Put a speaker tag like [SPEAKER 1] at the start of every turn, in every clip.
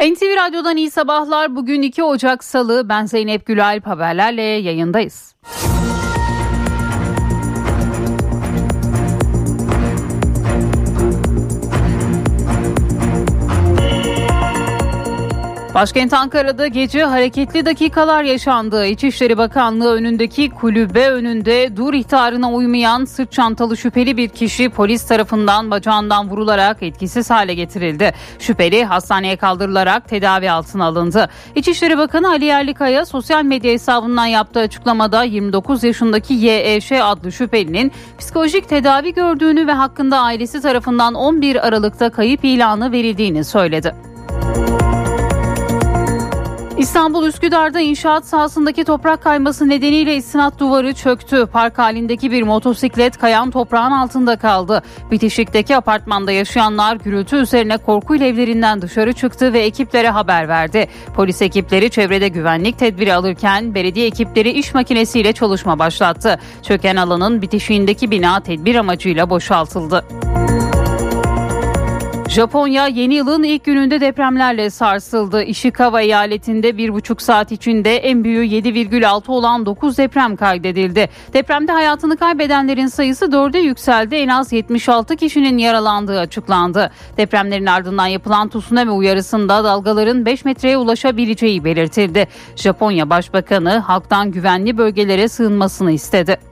[SPEAKER 1] NTV Radyo'dan iyi sabahlar. Bugün 2 Ocak Salı. Ben Zeynep Gülalp haberlerle yayındayız. Başkent Ankara'da gece hareketli dakikalar yaşandı. İçişleri Bakanlığı önündeki kulübe önünde dur ihtarına uymayan sırt çantalı şüpheli bir kişi polis tarafından bacağından vurularak etkisiz hale getirildi. Şüpheli hastaneye kaldırılarak tedavi altına alındı. İçişleri Bakanı Ali Yerlikaya sosyal medya hesabından yaptığı açıklamada 29 yaşındaki YEŞ adlı şüphelinin psikolojik tedavi gördüğünü ve hakkında ailesi tarafından 11 Aralık'ta kayıp ilanı verildiğini söyledi. İstanbul Üsküdar'da inşaat sahasındaki toprak kayması nedeniyle istinat duvarı çöktü. Park halindeki bir motosiklet kayan toprağın altında kaldı. Bitişik'teki apartmanda yaşayanlar gürültü üzerine korkuyla evlerinden dışarı çıktı ve ekiplere haber verdi. Polis ekipleri çevrede güvenlik tedbiri alırken belediye ekipleri iş makinesiyle çalışma başlattı. Çöken alanın bitişiğindeki bina tedbir amacıyla boşaltıldı. Japonya yeni yılın ilk gününde depremlerle sarsıldı. Ishikawa eyaletinde bir buçuk saat içinde en büyüğü 7,6 olan 9 deprem kaydedildi. Depremde hayatını kaybedenlerin sayısı 4'e yükseldi. En az 76 kişinin yaralandığı açıklandı. Depremlerin ardından yapılan tsunami uyarısında dalgaların 5 metreye ulaşabileceği belirtildi. Japonya Başbakanı halktan güvenli bölgelere sığınmasını istedi.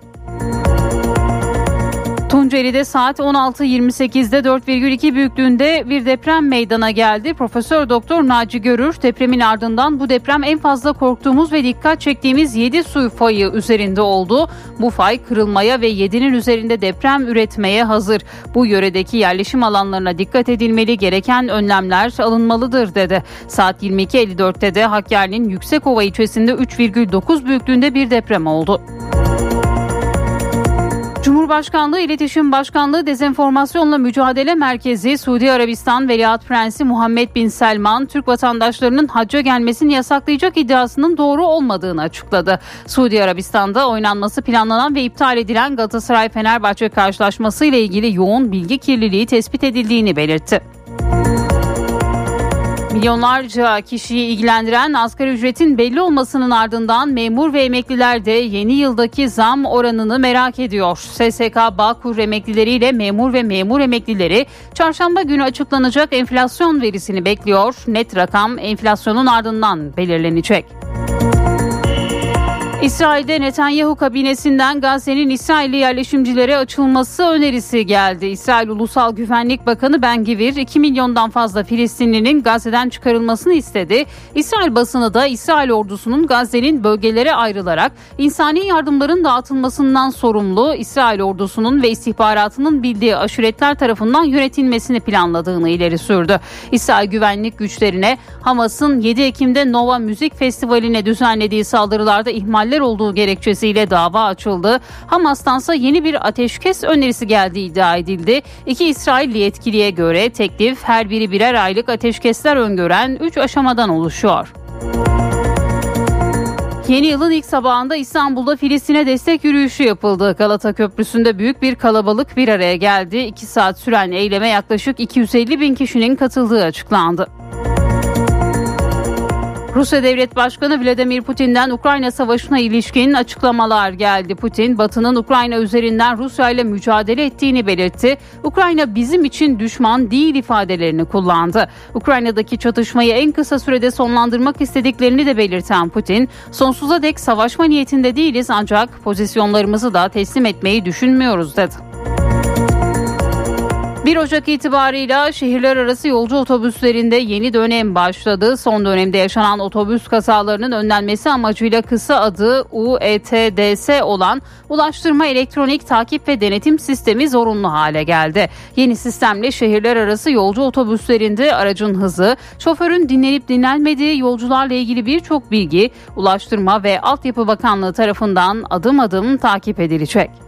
[SPEAKER 1] Tunceli'de saat 16.28'de 4,2 büyüklüğünde bir deprem meydana geldi. Profesör Doktor Naci Görür depremin ardından bu deprem en fazla korktuğumuz ve dikkat çektiğimiz 7 su fayı üzerinde oldu. Bu fay kırılmaya ve 7'nin üzerinde deprem üretmeye hazır. Bu yöredeki yerleşim alanlarına dikkat edilmeli, gereken önlemler alınmalıdır dedi. Saat 22.54'te de Hakkari'nin Yüksekova ilçesinde 3,9 büyüklüğünde bir deprem oldu. Cumhurbaşkanlığı İletişim Başkanlığı Dezenformasyonla Mücadele Merkezi Suudi Arabistan Veliaht Prensi Muhammed Bin Selman Türk vatandaşlarının hacca gelmesini yasaklayacak iddiasının doğru olmadığını açıkladı. Suudi Arabistan'da oynanması planlanan ve iptal edilen Galatasaray Fenerbahçe karşılaşması ile ilgili yoğun bilgi kirliliği tespit edildiğini belirtti. Milyonlarca kişiyi ilgilendiren asgari ücretin belli olmasının ardından memur ve emekliler de yeni yıldaki zam oranını merak ediyor. SSK Bağkur emeklileriyle memur ve memur emeklileri çarşamba günü açıklanacak enflasyon verisini bekliyor. Net rakam enflasyonun ardından belirlenecek. İsrail'de Netanyahu kabinesinden Gazze'nin İsrailli yerleşimcilere açılması önerisi geldi. İsrail Ulusal Güvenlik Bakanı Ben Gvir 2 milyondan fazla Filistinlinin Gazze'den çıkarılmasını istedi. İsrail basını da İsrail ordusunun Gazze'nin bölgelere ayrılarak insani yardımların dağıtılmasından sorumlu İsrail ordusunun ve istihbaratının bildiği aşiretler tarafından yönetilmesini planladığını ileri sürdü. İsrail güvenlik güçlerine Hamas'ın 7 Ekim'de Nova Müzik Festivali'ne düzenlediği saldırılarda ihmal ihmaller olduğu gerekçesiyle dava açıldı. Hamas'tansa yeni bir ateşkes önerisi geldiği iddia edildi. İki İsrailli yetkiliye göre teklif her biri birer aylık ateşkesler öngören 3 aşamadan oluşuyor. Yeni yılın ilk sabahında İstanbul'da Filistin'e destek yürüyüşü yapıldı. Galata Köprüsü'nde büyük bir kalabalık bir araya geldi. 2 saat süren eyleme yaklaşık 250 bin kişinin katıldığı açıklandı. Rusya Devlet Başkanı Vladimir Putin'den Ukrayna Savaşı'na ilişkin açıklamalar geldi. Putin, Batı'nın Ukrayna üzerinden Rusya ile mücadele ettiğini belirtti. Ukrayna bizim için düşman değil ifadelerini kullandı. Ukrayna'daki çatışmayı en kısa sürede sonlandırmak istediklerini de belirten Putin, sonsuza dek savaşma niyetinde değiliz ancak pozisyonlarımızı da teslim etmeyi düşünmüyoruz dedi. 1 Ocak itibarıyla şehirler arası yolcu otobüslerinde yeni dönem başladı. Son dönemde yaşanan otobüs kazalarının önlenmesi amacıyla kısa adı UETDS olan Ulaştırma Elektronik Takip ve Denetim Sistemi zorunlu hale geldi. Yeni sistemle şehirler arası yolcu otobüslerinde aracın hızı, şoförün dinlenip dinlenmediği yolcularla ilgili birçok bilgi Ulaştırma ve Altyapı Bakanlığı tarafından adım adım takip edilecek.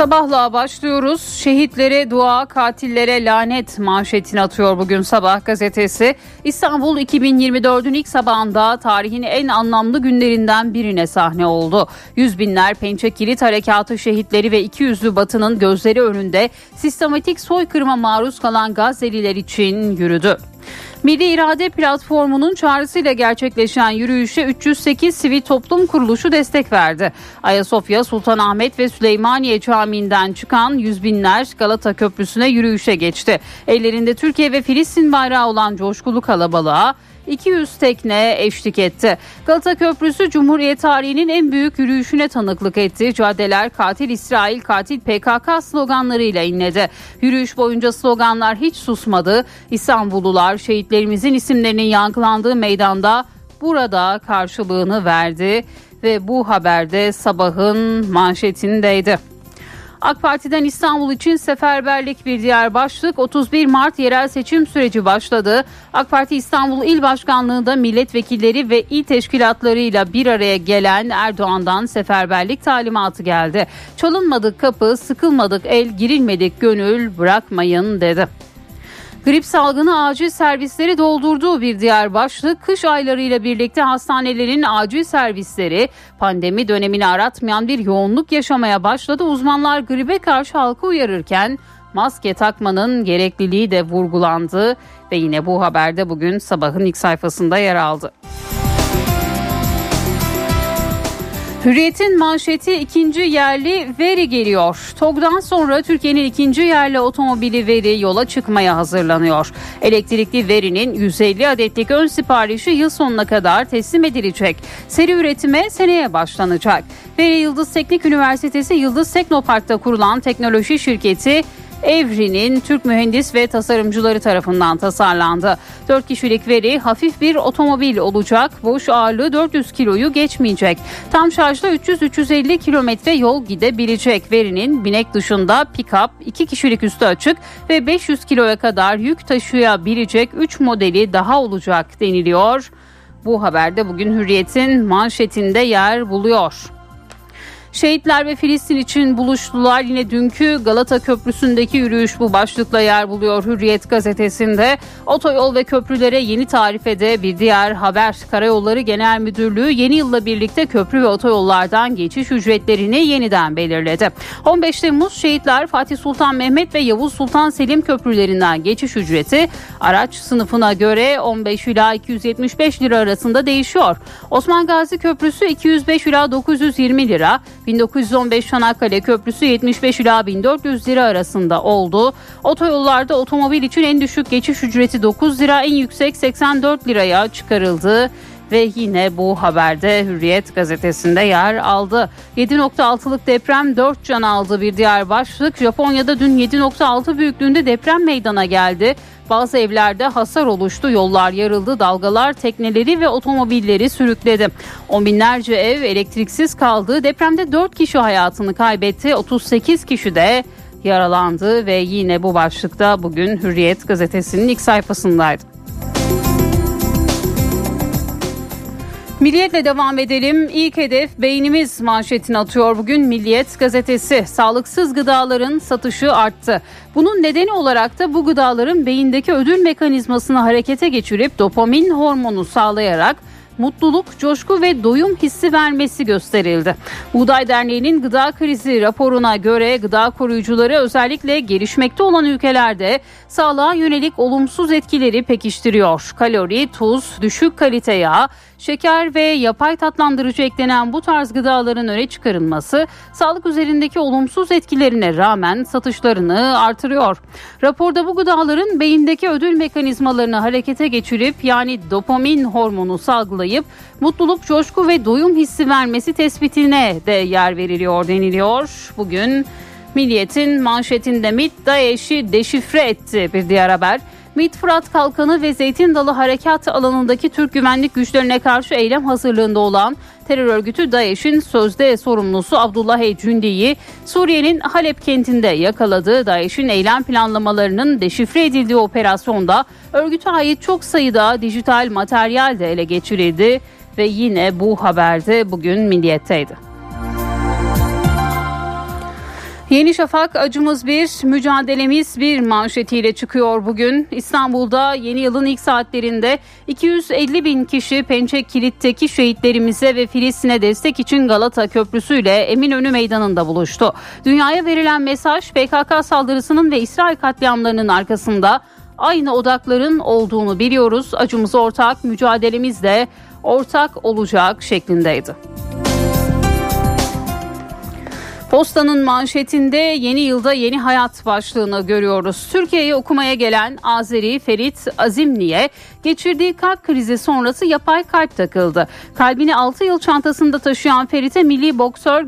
[SPEAKER 1] Sabahla başlıyoruz. Şehitlere dua, katillere lanet manşetini atıyor bugün sabah gazetesi. İstanbul 2024'ün ilk sabahında tarihin en anlamlı günlerinden birine sahne oldu. Yüz binler Pençe Kilit Harekatı şehitleri ve iki yüzlü batının gözleri önünde sistematik soykırıma maruz kalan Gazze'liler için yürüdü. Milli İrade Platformu'nun çağrısıyla gerçekleşen yürüyüşe 308 sivil toplum kuruluşu destek verdi. Ayasofya, Sultanahmet ve Süleymaniye Camii'nden çıkan yüz binler Galata Köprüsü'ne yürüyüşe geçti. Ellerinde Türkiye ve Filistin bayrağı olan coşkulu kalabalığa 200 tekne eşlik etti. Galata Köprüsü Cumhuriyet tarihinin en büyük yürüyüşüne tanıklık etti. Caddeler katil İsrail, katil PKK sloganlarıyla inledi. Yürüyüş boyunca sloganlar hiç susmadı. İstanbullular şehitlerimizin isimlerinin yankılandığı meydanda burada karşılığını verdi ve bu haberde sabahın manşetindeydi. AK Parti'den İstanbul için seferberlik bir diğer başlık 31 Mart yerel seçim süreci başladı. AK Parti İstanbul İl Başkanlığı'nda milletvekilleri ve il teşkilatlarıyla bir araya gelen Erdoğan'dan seferberlik talimatı geldi. Çalınmadık kapı, sıkılmadık el, girilmedik gönül bırakmayın dedi. Grip salgını acil servisleri doldurduğu bir diğer başlık kış aylarıyla birlikte hastanelerin acil servisleri pandemi dönemini aratmayan bir yoğunluk yaşamaya başladı. Uzmanlar gribe karşı halkı uyarırken maske takmanın gerekliliği de vurgulandı ve yine bu haberde bugün sabahın ilk sayfasında yer aldı. Hürriyet'in manşeti ikinci yerli veri geliyor. TOG'dan sonra Türkiye'nin ikinci yerli otomobili veri yola çıkmaya hazırlanıyor. Elektrikli verinin 150 adetlik ön siparişi yıl sonuna kadar teslim edilecek. Seri üretime seneye başlanacak. Veri Yıldız Teknik Üniversitesi Yıldız Teknopark'ta kurulan teknoloji şirketi Evri'nin Türk mühendis ve tasarımcıları tarafından tasarlandı. 4 kişilik veri hafif bir otomobil olacak. Boş ağırlığı 400 kiloyu geçmeyecek. Tam şarjda 300-350 kilometre yol gidebilecek. Verinin binek dışında pick-up, 2 kişilik üstü açık ve 500 kiloya kadar yük taşıyabilecek 3 modeli daha olacak deniliyor. Bu haberde bugün Hürriyet'in manşetinde yer buluyor. Şehitler ve Filistin için buluştular. Yine dünkü Galata Köprüsü'ndeki yürüyüş bu başlıkla yer buluyor Hürriyet gazetesinde. Otoyol ve köprülere yeni tarifede bir diğer haber. Karayolları Genel Müdürlüğü yeni yılla birlikte köprü ve otoyollardan geçiş ücretlerini yeniden belirledi. 15 Temmuz şehitler Fatih Sultan Mehmet ve Yavuz Sultan Selim köprülerinden geçiş ücreti araç sınıfına göre 15 ila 275 lira arasında değişiyor. Osman Gazi Köprüsü 205 ila 920 lira, 1915 Çanakkale Köprüsü 75 ila 1400 lira arasında oldu. Otoyollarda otomobil için en düşük geçiş ücreti 9 lira, en yüksek 84 liraya çıkarıldı ve yine bu haberde Hürriyet gazetesinde yer aldı. 7.6'lık deprem 4 can aldı bir diğer başlık. Japonya'da dün 7.6 büyüklüğünde deprem meydana geldi. Bazı evlerde hasar oluştu, yollar yarıldı, dalgalar tekneleri ve otomobilleri sürükledi. On binlerce ev elektriksiz kaldı. Depremde 4 kişi hayatını kaybetti, 38 kişi de yaralandı ve yine bu başlıkta bugün Hürriyet gazetesinin ilk sayfasındaydı. Milliyetle devam edelim. İlk hedef beynimiz manşetini atıyor bugün Milliyet gazetesi. Sağlıksız gıdaların satışı arttı. Bunun nedeni olarak da bu gıdaların beyindeki ödül mekanizmasını harekete geçirip dopamin hormonu sağlayarak mutluluk, coşku ve doyum hissi vermesi gösterildi. Buğday Derneği'nin gıda krizi raporuna göre gıda koruyucuları özellikle gelişmekte olan ülkelerde sağlığa yönelik olumsuz etkileri pekiştiriyor. Kalori, tuz, düşük kalite yağ, şeker ve yapay tatlandırıcı eklenen bu tarz gıdaların öne çıkarılması sağlık üzerindeki olumsuz etkilerine rağmen satışlarını artırıyor. Raporda bu gıdaların beyindeki ödül mekanizmalarını harekete geçirip yani dopamin hormonu salgılayıp mutluluk, coşku ve doyum hissi vermesi tespitine de yer veriliyor deniliyor. Bugün Milliyet'in manşetinde MİT DAEŞ'i deşifre etti bir diğer haber. MİT Fırat Kalkanı ve Zeytin Dalı Harekat alanındaki Türk güvenlik güçlerine karşı eylem hazırlığında olan terör örgütü DAEŞ'in sözde sorumlusu Abdullah Ecündi'yi Suriye'nin Halep kentinde yakaladı. DAEŞ'in eylem planlamalarının deşifre edildiği operasyonda örgüte ait çok sayıda dijital materyal de ele geçirildi ve yine bu haberde bugün Milliyet'teydi. Yeni Şafak acımız bir, mücadelemiz bir manşetiyle çıkıyor bugün. İstanbul'da yeni yılın ilk saatlerinde 250 bin kişi Pençe Kilit'teki şehitlerimize ve Filistin'e destek için Galata Köprüsü ile Eminönü Meydanı'nda buluştu. Dünyaya verilen mesaj PKK saldırısının ve İsrail katliamlarının arkasında aynı odakların olduğunu biliyoruz. Acımız ortak, mücadelemiz de ortak olacak şeklindeydi. Postanın manşetinde yeni yılda yeni hayat başlığını görüyoruz. Türkiye'ye okumaya gelen Azeri Ferit Azimli'ye geçirdiği kalp krizi sonrası yapay kalp takıldı. Kalbini 6 yıl çantasında taşıyan Ferit'e milli boksör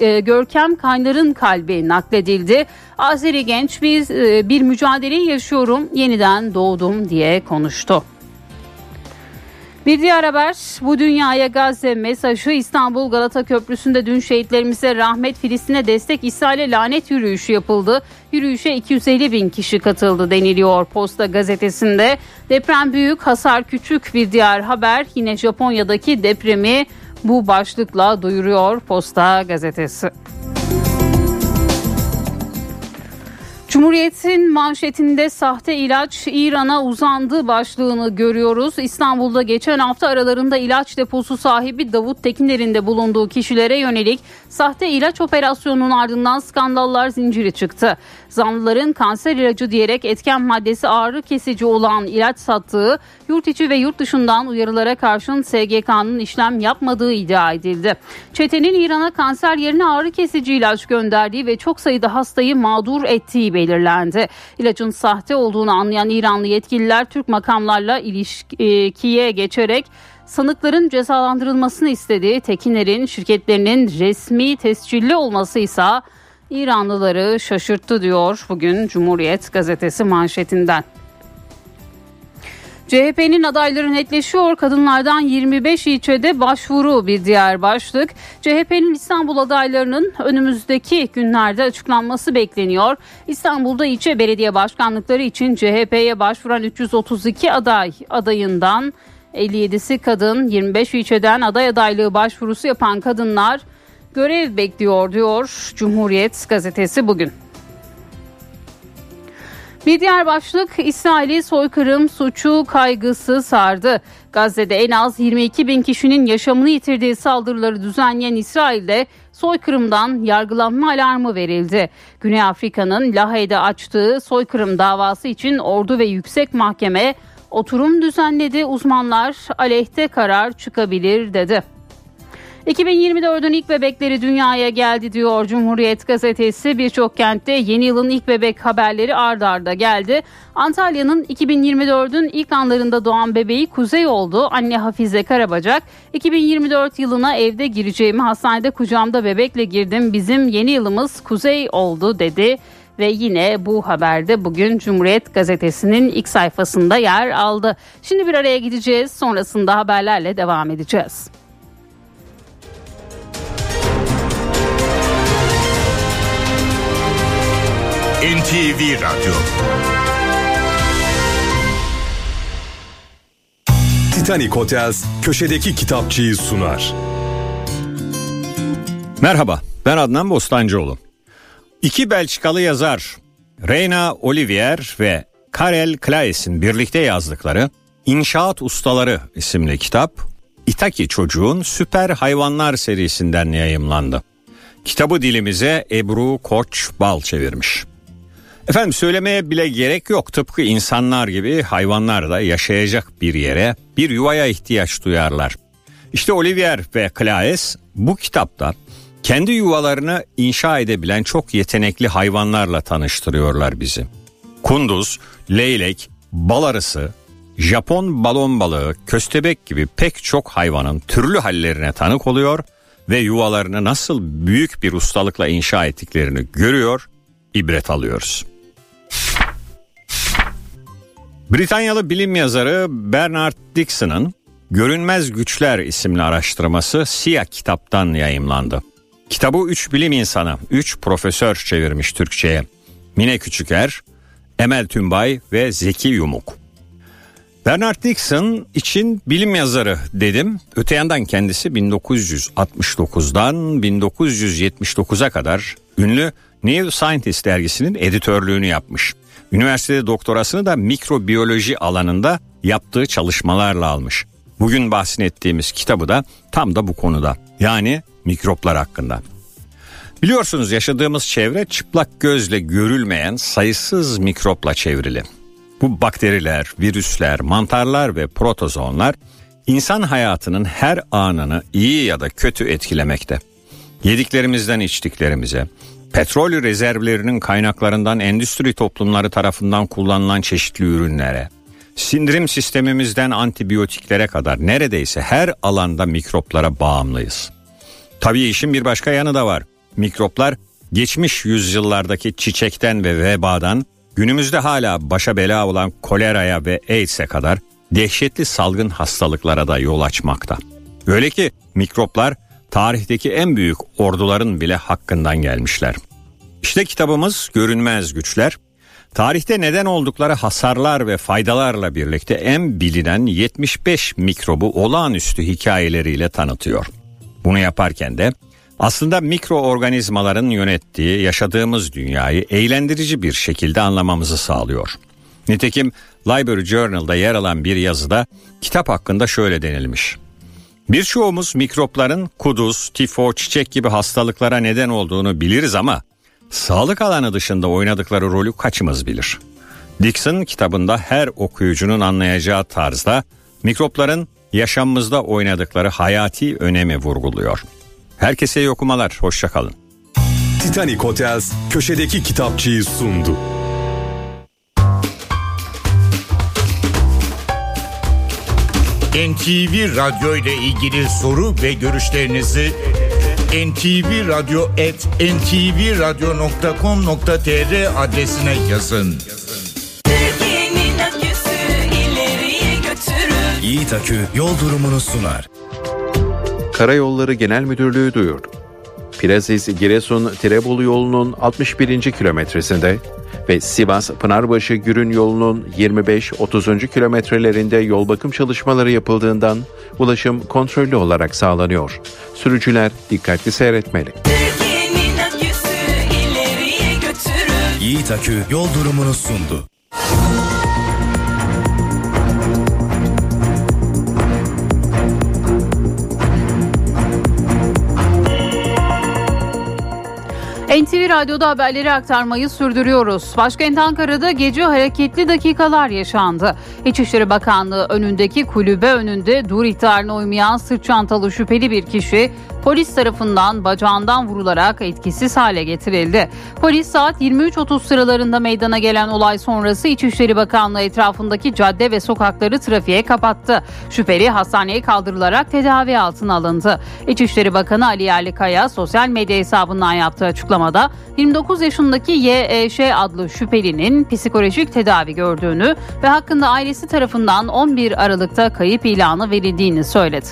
[SPEAKER 1] e, Görkem Kaynar'ın kalbi nakledildi. Azeri genç bir, e, bir mücadeleyi yaşıyorum yeniden doğdum diye konuştu. Bir diğer haber bu dünyaya Gazze mesajı İstanbul Galata Köprüsü'nde dün şehitlerimize rahmet Filistin'e destek İsrail'e lanet yürüyüşü yapıldı. Yürüyüşe 250 bin kişi katıldı deniliyor Posta gazetesinde. Deprem büyük hasar küçük bir diğer haber yine Japonya'daki depremi bu başlıkla duyuruyor Posta gazetesi. Cumhuriyet'in manşetinde sahte ilaç İran'a uzandı başlığını görüyoruz. İstanbul'da geçen hafta aralarında ilaç deposu sahibi Davut Tekiner'in de bulunduğu kişilere yönelik sahte ilaç operasyonunun ardından skandallar zinciri çıktı. Zanlıların kanser ilacı diyerek etken maddesi ağrı kesici olan ilaç sattığı yurt içi ve yurt dışından uyarılara karşın SGK'nın işlem yapmadığı iddia edildi. Çetenin İran'a kanser yerine ağrı kesici ilaç gönderdiği ve çok sayıda hastayı mağdur ettiği belirlendi. İlacın sahte olduğunu anlayan İranlı yetkililer Türk makamlarla ilişkiye geçerek sanıkların cezalandırılmasını istediği Tekiner'in şirketlerinin resmi tescilli olması ise İranlıları şaşırttı diyor bugün Cumhuriyet gazetesi manşetinden. CHP'nin adayları netleşiyor. Kadınlardan 25 ilçede başvuru bir diğer başlık. CHP'nin İstanbul adaylarının önümüzdeki günlerde açıklanması bekleniyor. İstanbul'da ilçe belediye başkanlıkları için CHP'ye başvuran 332 aday adayından 57'si kadın, 25 ilçeden aday adaylığı başvurusu yapan kadınlar görev bekliyor diyor Cumhuriyet gazetesi bugün. Bir diğer başlık İsrail'i soykırım suçu kaygısı sardı. Gazze'de en az 22 bin kişinin yaşamını yitirdiği saldırıları düzenleyen İsrail'de soykırımdan yargılanma alarmı verildi. Güney Afrika'nın Lahey'de açtığı soykırım davası için ordu ve yüksek mahkeme oturum düzenledi. Uzmanlar aleyhte karar çıkabilir dedi. 2024'ün ilk bebekleri dünyaya geldi diyor Cumhuriyet gazetesi. Birçok kentte yeni yılın ilk bebek haberleri ard arda geldi. Antalya'nın 2024'ün ilk anlarında doğan bebeği Kuzey oldu. Anne Hafize Karabacak 2024 yılına evde gireceğimi hastanede kucağımda bebekle girdim. Bizim yeni yılımız Kuzey oldu dedi ve yine bu haberde bugün Cumhuriyet Gazetesi'nin ilk sayfasında yer aldı. Şimdi bir araya gideceğiz sonrasında haberlerle devam edeceğiz.
[SPEAKER 2] NTV Radyo
[SPEAKER 3] Titanic Hotels köşedeki kitapçıyı sunar.
[SPEAKER 4] Merhaba ben Adnan Bostancıoğlu. İki Belçikalı yazar Reina Olivier ve Karel Klaes'in birlikte yazdıkları İnşaat Ustaları isimli kitap İtaki Çocuğun Süper Hayvanlar serisinden yayımlandı. Kitabı dilimize Ebru Koç Bal çevirmiş. Efendim söylemeye bile gerek yok. Tıpkı insanlar gibi hayvanlar da yaşayacak bir yere, bir yuvaya ihtiyaç duyarlar. İşte Olivier ve Claes bu kitapta kendi yuvalarını inşa edebilen çok yetenekli hayvanlarla tanıştırıyorlar bizi. Kunduz, leylek, bal arısı, Japon balon balığı, köstebek gibi pek çok hayvanın türlü hallerine tanık oluyor ve yuvalarını nasıl büyük bir ustalıkla inşa ettiklerini görüyor, ibret alıyoruz. Britanyalı bilim yazarı Bernard Dixon'ın Görünmez Güçler isimli araştırması Siyah kitaptan yayımlandı. Kitabı 3 bilim insanı, 3 profesör çevirmiş Türkçe'ye. Mine Küçüker, Emel Tümbay ve Zeki Yumuk. Bernard Dixon için bilim yazarı dedim. Öte yandan kendisi 1969'dan 1979'a kadar ünlü New Scientist dergisinin editörlüğünü yapmış. Üniversitede doktorasını da mikrobiyoloji alanında yaptığı çalışmalarla almış. Bugün bahsettiğimiz kitabı da tam da bu konuda. Yani mikroplar hakkında. Biliyorsunuz yaşadığımız çevre çıplak gözle görülmeyen sayısız mikropla çevrili. Bu bakteriler, virüsler, mantarlar ve protozoonlar insan hayatının her anını iyi ya da kötü etkilemekte. Yediklerimizden içtiklerimize, petrol rezervlerinin kaynaklarından endüstri toplumları tarafından kullanılan çeşitli ürünlere, sindirim sistemimizden antibiyotiklere kadar neredeyse her alanda mikroplara bağımlıyız. Tabii işin bir başka yanı da var. Mikroplar geçmiş yüzyıllardaki çiçekten ve vebadan günümüzde hala başa bela olan koleraya ve AIDS'e kadar dehşetli salgın hastalıklara da yol açmakta. Öyle ki mikroplar tarihteki en büyük orduların bile hakkından gelmişler. İşte kitabımız Görünmez Güçler. Tarihte neden oldukları hasarlar ve faydalarla birlikte en bilinen 75 mikrobu olağanüstü hikayeleriyle tanıtıyor. Bunu yaparken de aslında mikroorganizmaların yönettiği yaşadığımız dünyayı eğlendirici bir şekilde anlamamızı sağlıyor. Nitekim Library Journal'da yer alan bir yazıda kitap hakkında şöyle denilmiş. Birçoğumuz mikropların kuduz, tifo, çiçek gibi hastalıklara neden olduğunu biliriz ama sağlık alanı dışında oynadıkları rolü kaçımız bilir? Dixon kitabında her okuyucunun anlayacağı tarzda mikropların yaşamımızda oynadıkları hayati önemi vurguluyor. Herkese iyi okumalar, hoşçakalın.
[SPEAKER 3] Titanic Hotels köşedeki kitapçıyı sundu.
[SPEAKER 2] NTV Radyo ile ilgili soru ve görüşlerinizi ntvradio.com.tr adresine yazın.
[SPEAKER 5] Türkiye'nin aküsü ileriye götürür.
[SPEAKER 6] Yiğit Akü yol durumunu sunar.
[SPEAKER 7] Karayolları Genel Müdürlüğü duyurdu. Piraziz Giresun Tirebolu yolunun 61. kilometresinde ve Sivas Pınarbaşı Gürün yolunun 25-30. kilometrelerinde yol bakım çalışmaları yapıldığından ulaşım kontrollü olarak sağlanıyor. Sürücüler dikkatli seyretmeli.
[SPEAKER 6] Yiğit Akü yol durumunu sundu.
[SPEAKER 1] NTV Radyo'da haberleri aktarmayı sürdürüyoruz. Başkent Ankara'da gece hareketli dakikalar yaşandı. İçişleri Bakanlığı önündeki kulübe önünde dur ihtarına uymayan sırt çantalı şüpheli bir kişi polis tarafından bacağından vurularak etkisiz hale getirildi. Polis saat 23.30 sıralarında meydana gelen olay sonrası İçişleri Bakanlığı etrafındaki cadde ve sokakları trafiğe kapattı. Şüpheli hastaneye kaldırılarak tedavi altına alındı. İçişleri Bakanı Ali Yerlikaya sosyal medya hesabından yaptığı açıklamada 29 yaşındaki YEŞ adlı şüphelinin psikolojik tedavi gördüğünü ve hakkında ailesi tarafından 11 Aralık'ta kayıp ilanı verildiğini söyledi.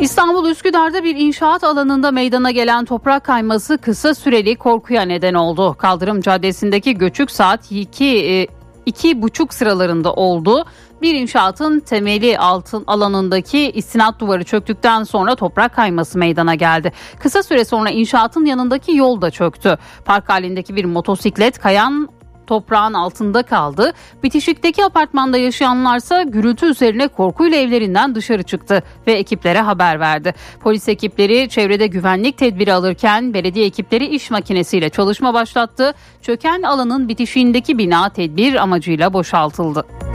[SPEAKER 1] İstanbul Üsküdar'da bir inşaat alanında meydana gelen toprak kayması kısa süreli korkuya neden oldu. Kaldırım Caddesi'ndeki göçük saat 2 iki buçuk sıralarında oldu. Bir inşaatın temeli altın alanındaki istinat duvarı çöktükten sonra toprak kayması meydana geldi. Kısa süre sonra inşaatın yanındaki yol da çöktü. Park halindeki bir motosiklet kayan toprağın altında kaldı. Bitişikteki apartmanda yaşayanlarsa gürültü üzerine korkuyla evlerinden dışarı çıktı ve ekiplere haber verdi. Polis ekipleri çevrede güvenlik tedbiri alırken belediye ekipleri iş makinesiyle çalışma başlattı. Çöken alanın bitişiğindeki bina tedbir amacıyla boşaltıldı.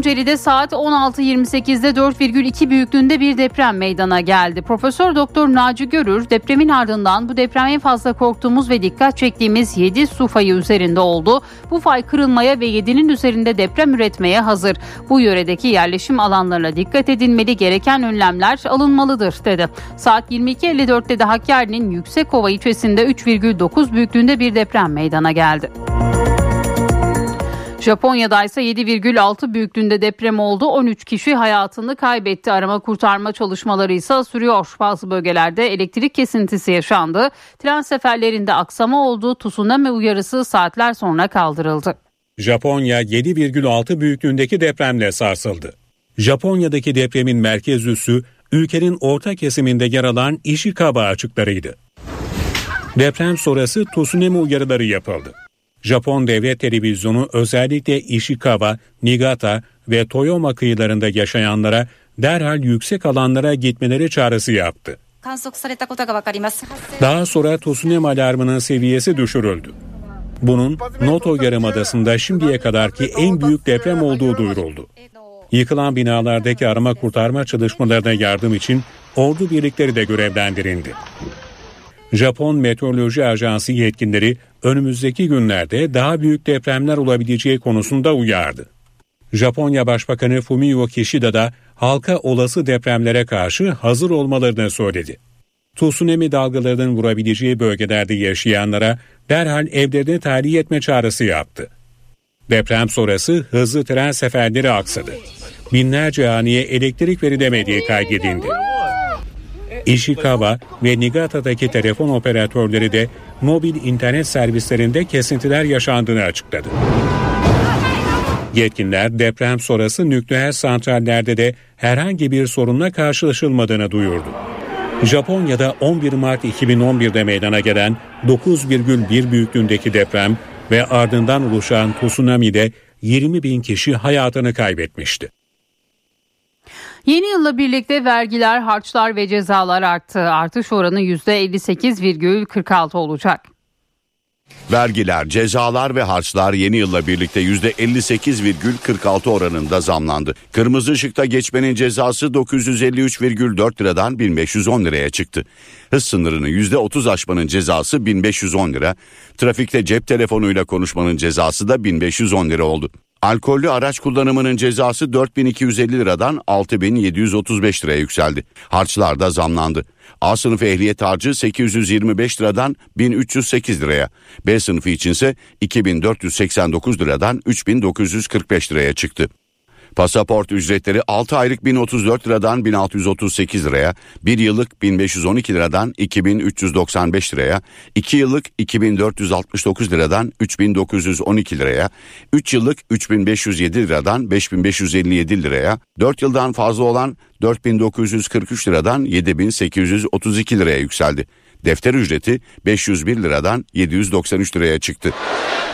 [SPEAKER 1] Tunceli'de saat 16.28'de 4,2 büyüklüğünde bir deprem meydana geldi. Profesör Doktor Naci Görür depremin ardından bu deprem en fazla korktuğumuz ve dikkat çektiğimiz 7 su fayı üzerinde oldu. Bu fay kırılmaya ve 7'nin üzerinde deprem üretmeye hazır. Bu yöredeki yerleşim alanlarına dikkat edilmeli gereken önlemler alınmalıdır dedi. Saat 22.54'te de Hakkari'nin Yüksekova ilçesinde 3,9 büyüklüğünde bir deprem meydana geldi. Japonya'da ise 7,6 büyüklüğünde deprem oldu. 13 kişi hayatını kaybetti. Arama kurtarma çalışmaları ise sürüyor. Bazı bölgelerde elektrik kesintisi yaşandı. Tren seferlerinde aksama oldu. Tsunami uyarısı saatler sonra kaldırıldı.
[SPEAKER 8] Japonya 7,6 büyüklüğündeki depremle sarsıldı. Japonya'daki depremin merkez üssü
[SPEAKER 9] ülkenin orta kesiminde yer alan Ishikawa açıklarıydı. Deprem sonrası tsunami uyarıları yapıldı. Japon devlet televizyonu özellikle Ishikawa, Niigata ve Toyoma kıyılarında yaşayanlara derhal yüksek alanlara gitmeleri çağrısı yaptı. Daha sonra tsunami alarmının seviyesi düşürüldü. Bunun Noto Yarımadası'nda şimdiye kadarki en büyük deprem olduğu duyuruldu. Yıkılan binalardaki arama kurtarma çalışmalarına yardım için ordu birlikleri de görevlendirildi. Japon Meteoroloji Ajansı yetkilileri önümüzdeki günlerde daha büyük depremler olabileceği konusunda uyardı. Japonya Başbakanı Fumio Kishida da halka olası depremlere karşı hazır olmalarını söyledi. Tsunami dalgalarının vurabileceği bölgelerde yaşayanlara derhal evlerini tahliye etme çağrısı yaptı. Deprem sonrası hızlı tren seferleri aksadı. Binlerce haneye elektrik verilemediği kaydedildi. Ishikawa ve Niigata'daki telefon operatörleri de mobil internet servislerinde kesintiler yaşandığını açıkladı. Yetkililer deprem sonrası nükleer santrallerde de herhangi bir sorunla karşılaşılmadığını duyurdu. Japonya'da 11 Mart 2011'de meydana gelen 9,1 büyüklüğündeki deprem ve ardından oluşan tsunami'de 20 bin kişi hayatını kaybetmişti.
[SPEAKER 1] Yeni yılla birlikte vergiler, harçlar ve cezalar arttı. Artış oranı %58,46 olacak.
[SPEAKER 10] Vergiler, cezalar ve harçlar yeni yılla birlikte %58,46 oranında zamlandı. Kırmızı ışıkta geçmenin cezası 953,4 liradan 1510 liraya çıktı. Hız sınırını %30 aşmanın cezası 1510 lira. Trafikte cep telefonuyla konuşmanın cezası da 1510 lira oldu. Alkollü araç kullanımının cezası 4250 liradan 6735 liraya yükseldi. Harçlar da zamlandı. A sınıfı ehliyet harcı 825 liradan 1308 liraya. B sınıfı içinse 2489 liradan 3945 liraya çıktı. Pasaport ücretleri 6 aylık 1034 liradan 1638 liraya, 1 yıllık 1512 liradan 2395 liraya, 2 yıllık 2469 liradan 3912 liraya, 3 yıllık 3507 liradan 5557 liraya, 4 yıldan fazla olan 4943 liradan 7832 liraya yükseldi. Defter ücreti 501 liradan 793 liraya çıktı.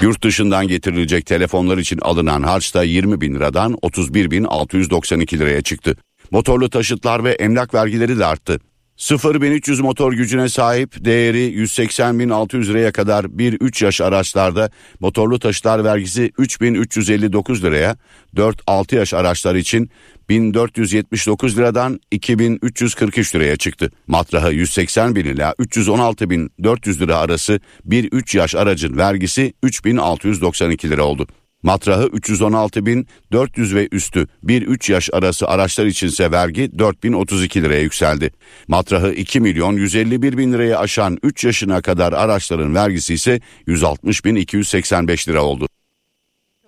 [SPEAKER 10] Yurt dışından getirilecek telefonlar için alınan harç da 20 bin liradan 31 bin 692 liraya çıktı. Motorlu taşıtlar ve emlak vergileri de arttı. 0300 motor gücüne sahip değeri 180.600 liraya kadar 1-3 yaş araçlarda motorlu taşıtlar vergisi 3.359 liraya, 4-6 yaş araçlar için 1479 liradan 2343 liraya çıktı. Matrahı 180 bin ila 316 bin 400 lira arası 1-3 yaş aracın vergisi 3692 lira oldu. Matrahı 316 bin 400 ve üstü 1-3 yaş arası araçlar içinse vergi 4032 liraya yükseldi. Matrahı 2 milyon 151 bin liraya aşan 3 yaşına kadar araçların vergisi ise 160 bin 285 lira oldu.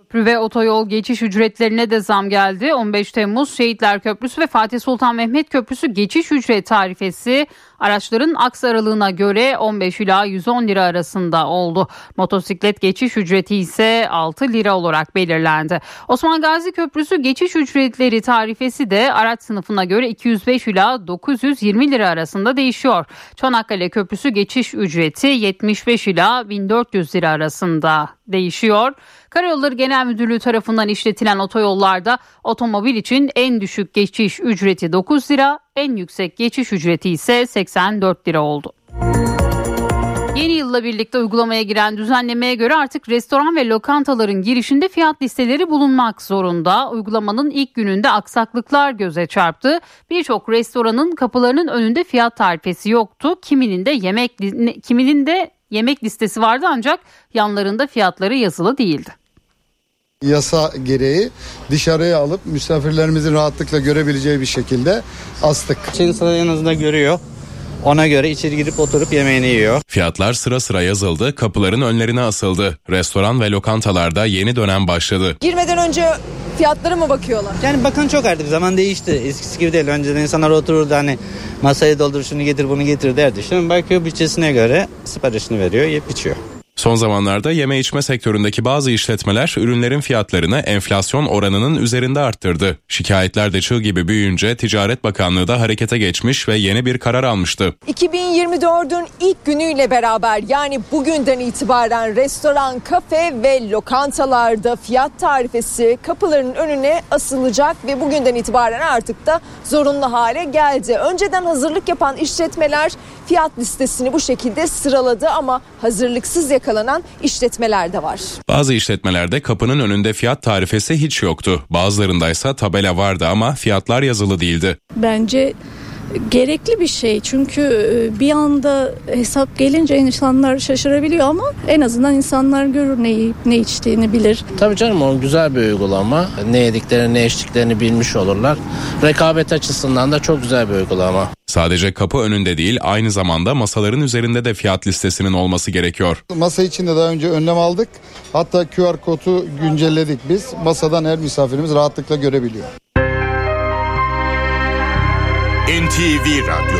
[SPEAKER 1] Köprü ve otoyol geçiş ücretlerine de zam geldi. 15 Temmuz Şehitler Köprüsü ve Fatih Sultan Mehmet Köprüsü geçiş ücret tarifesi araçların aks aralığına göre 15 ila 110 lira arasında oldu. Motosiklet geçiş ücreti ise 6 lira olarak belirlendi. Osman Gazi Köprüsü geçiş ücretleri tarifesi de araç sınıfına göre 205 ila 920 lira arasında değişiyor. Çanakkale Köprüsü geçiş ücreti 75 ila 1400 lira arasında değişiyor. Karayolları Genel Müdürlüğü tarafından işletilen otoyollarda otomobil için en düşük geçiş ücreti 9 lira, en yüksek geçiş ücreti ise 84 lira oldu. Yeni yılla birlikte uygulamaya giren düzenlemeye göre artık restoran ve lokantaların girişinde fiyat listeleri bulunmak zorunda. Uygulamanın ilk gününde aksaklıklar göze çarptı. Birçok restoranın kapılarının önünde fiyat tarifesi yoktu. Kiminin de yemek kiminin de yemek listesi vardı ancak yanlarında fiyatları yazılı değildi.
[SPEAKER 11] Yasa gereği dışarıya alıp misafirlerimizin rahatlıkla görebileceği bir şekilde astık.
[SPEAKER 12] İnsanlar en azından görüyor. Ona göre içeri girip oturup yemeğini yiyor.
[SPEAKER 13] Fiyatlar sıra sıra yazıldı, kapıların önlerine asıldı. Restoran ve lokantalarda yeni dönem başladı.
[SPEAKER 14] Girmeden önce fiyatlara mı bakıyorlar?
[SPEAKER 12] Yani bakan çok artık zaman değişti. Eskisi gibi değil. Önceden insanlar otururdu hani masayı doldur şunu getir bunu getir derdi. Şimdi bakıyor bütçesine göre siparişini veriyor yiyip içiyor.
[SPEAKER 13] Son zamanlarda yeme içme sektöründeki bazı işletmeler ürünlerin fiyatlarını enflasyon oranının üzerinde arttırdı. Şikayetler de çığ gibi büyüyünce Ticaret Bakanlığı da harekete geçmiş ve yeni bir karar almıştı.
[SPEAKER 14] 2024'ün ilk günüyle beraber yani bugünden itibaren restoran, kafe ve lokantalarda fiyat tarifesi kapıların önüne asılacak ve bugünden itibaren artık da zorunlu hale geldi. Önceden hazırlık yapan işletmeler fiyat listesini bu şekilde sıraladı ama hazırlıksız yakalanan işletmeler de var.
[SPEAKER 13] Bazı işletmelerde kapının önünde fiyat tarifesi hiç yoktu. Bazılarındaysa tabela vardı ama fiyatlar yazılı değildi.
[SPEAKER 15] Bence gerekli bir şey çünkü e, bir anda hesap gelince insanlar şaşırabiliyor ama en azından insanlar görür ne yiyip ne içtiğini bilir.
[SPEAKER 16] Tabii canım o güzel bir uygulama. Ne yediklerini ne içtiklerini bilmiş olurlar. Rekabet açısından da çok güzel bir uygulama.
[SPEAKER 13] Sadece kapı önünde değil aynı zamanda masaların üzerinde de fiyat listesinin olması gerekiyor.
[SPEAKER 11] Masa içinde daha önce önlem aldık. Hatta QR kodu güncelledik biz. Masadan her misafirimiz rahatlıkla görebiliyor.
[SPEAKER 2] NTV Radyo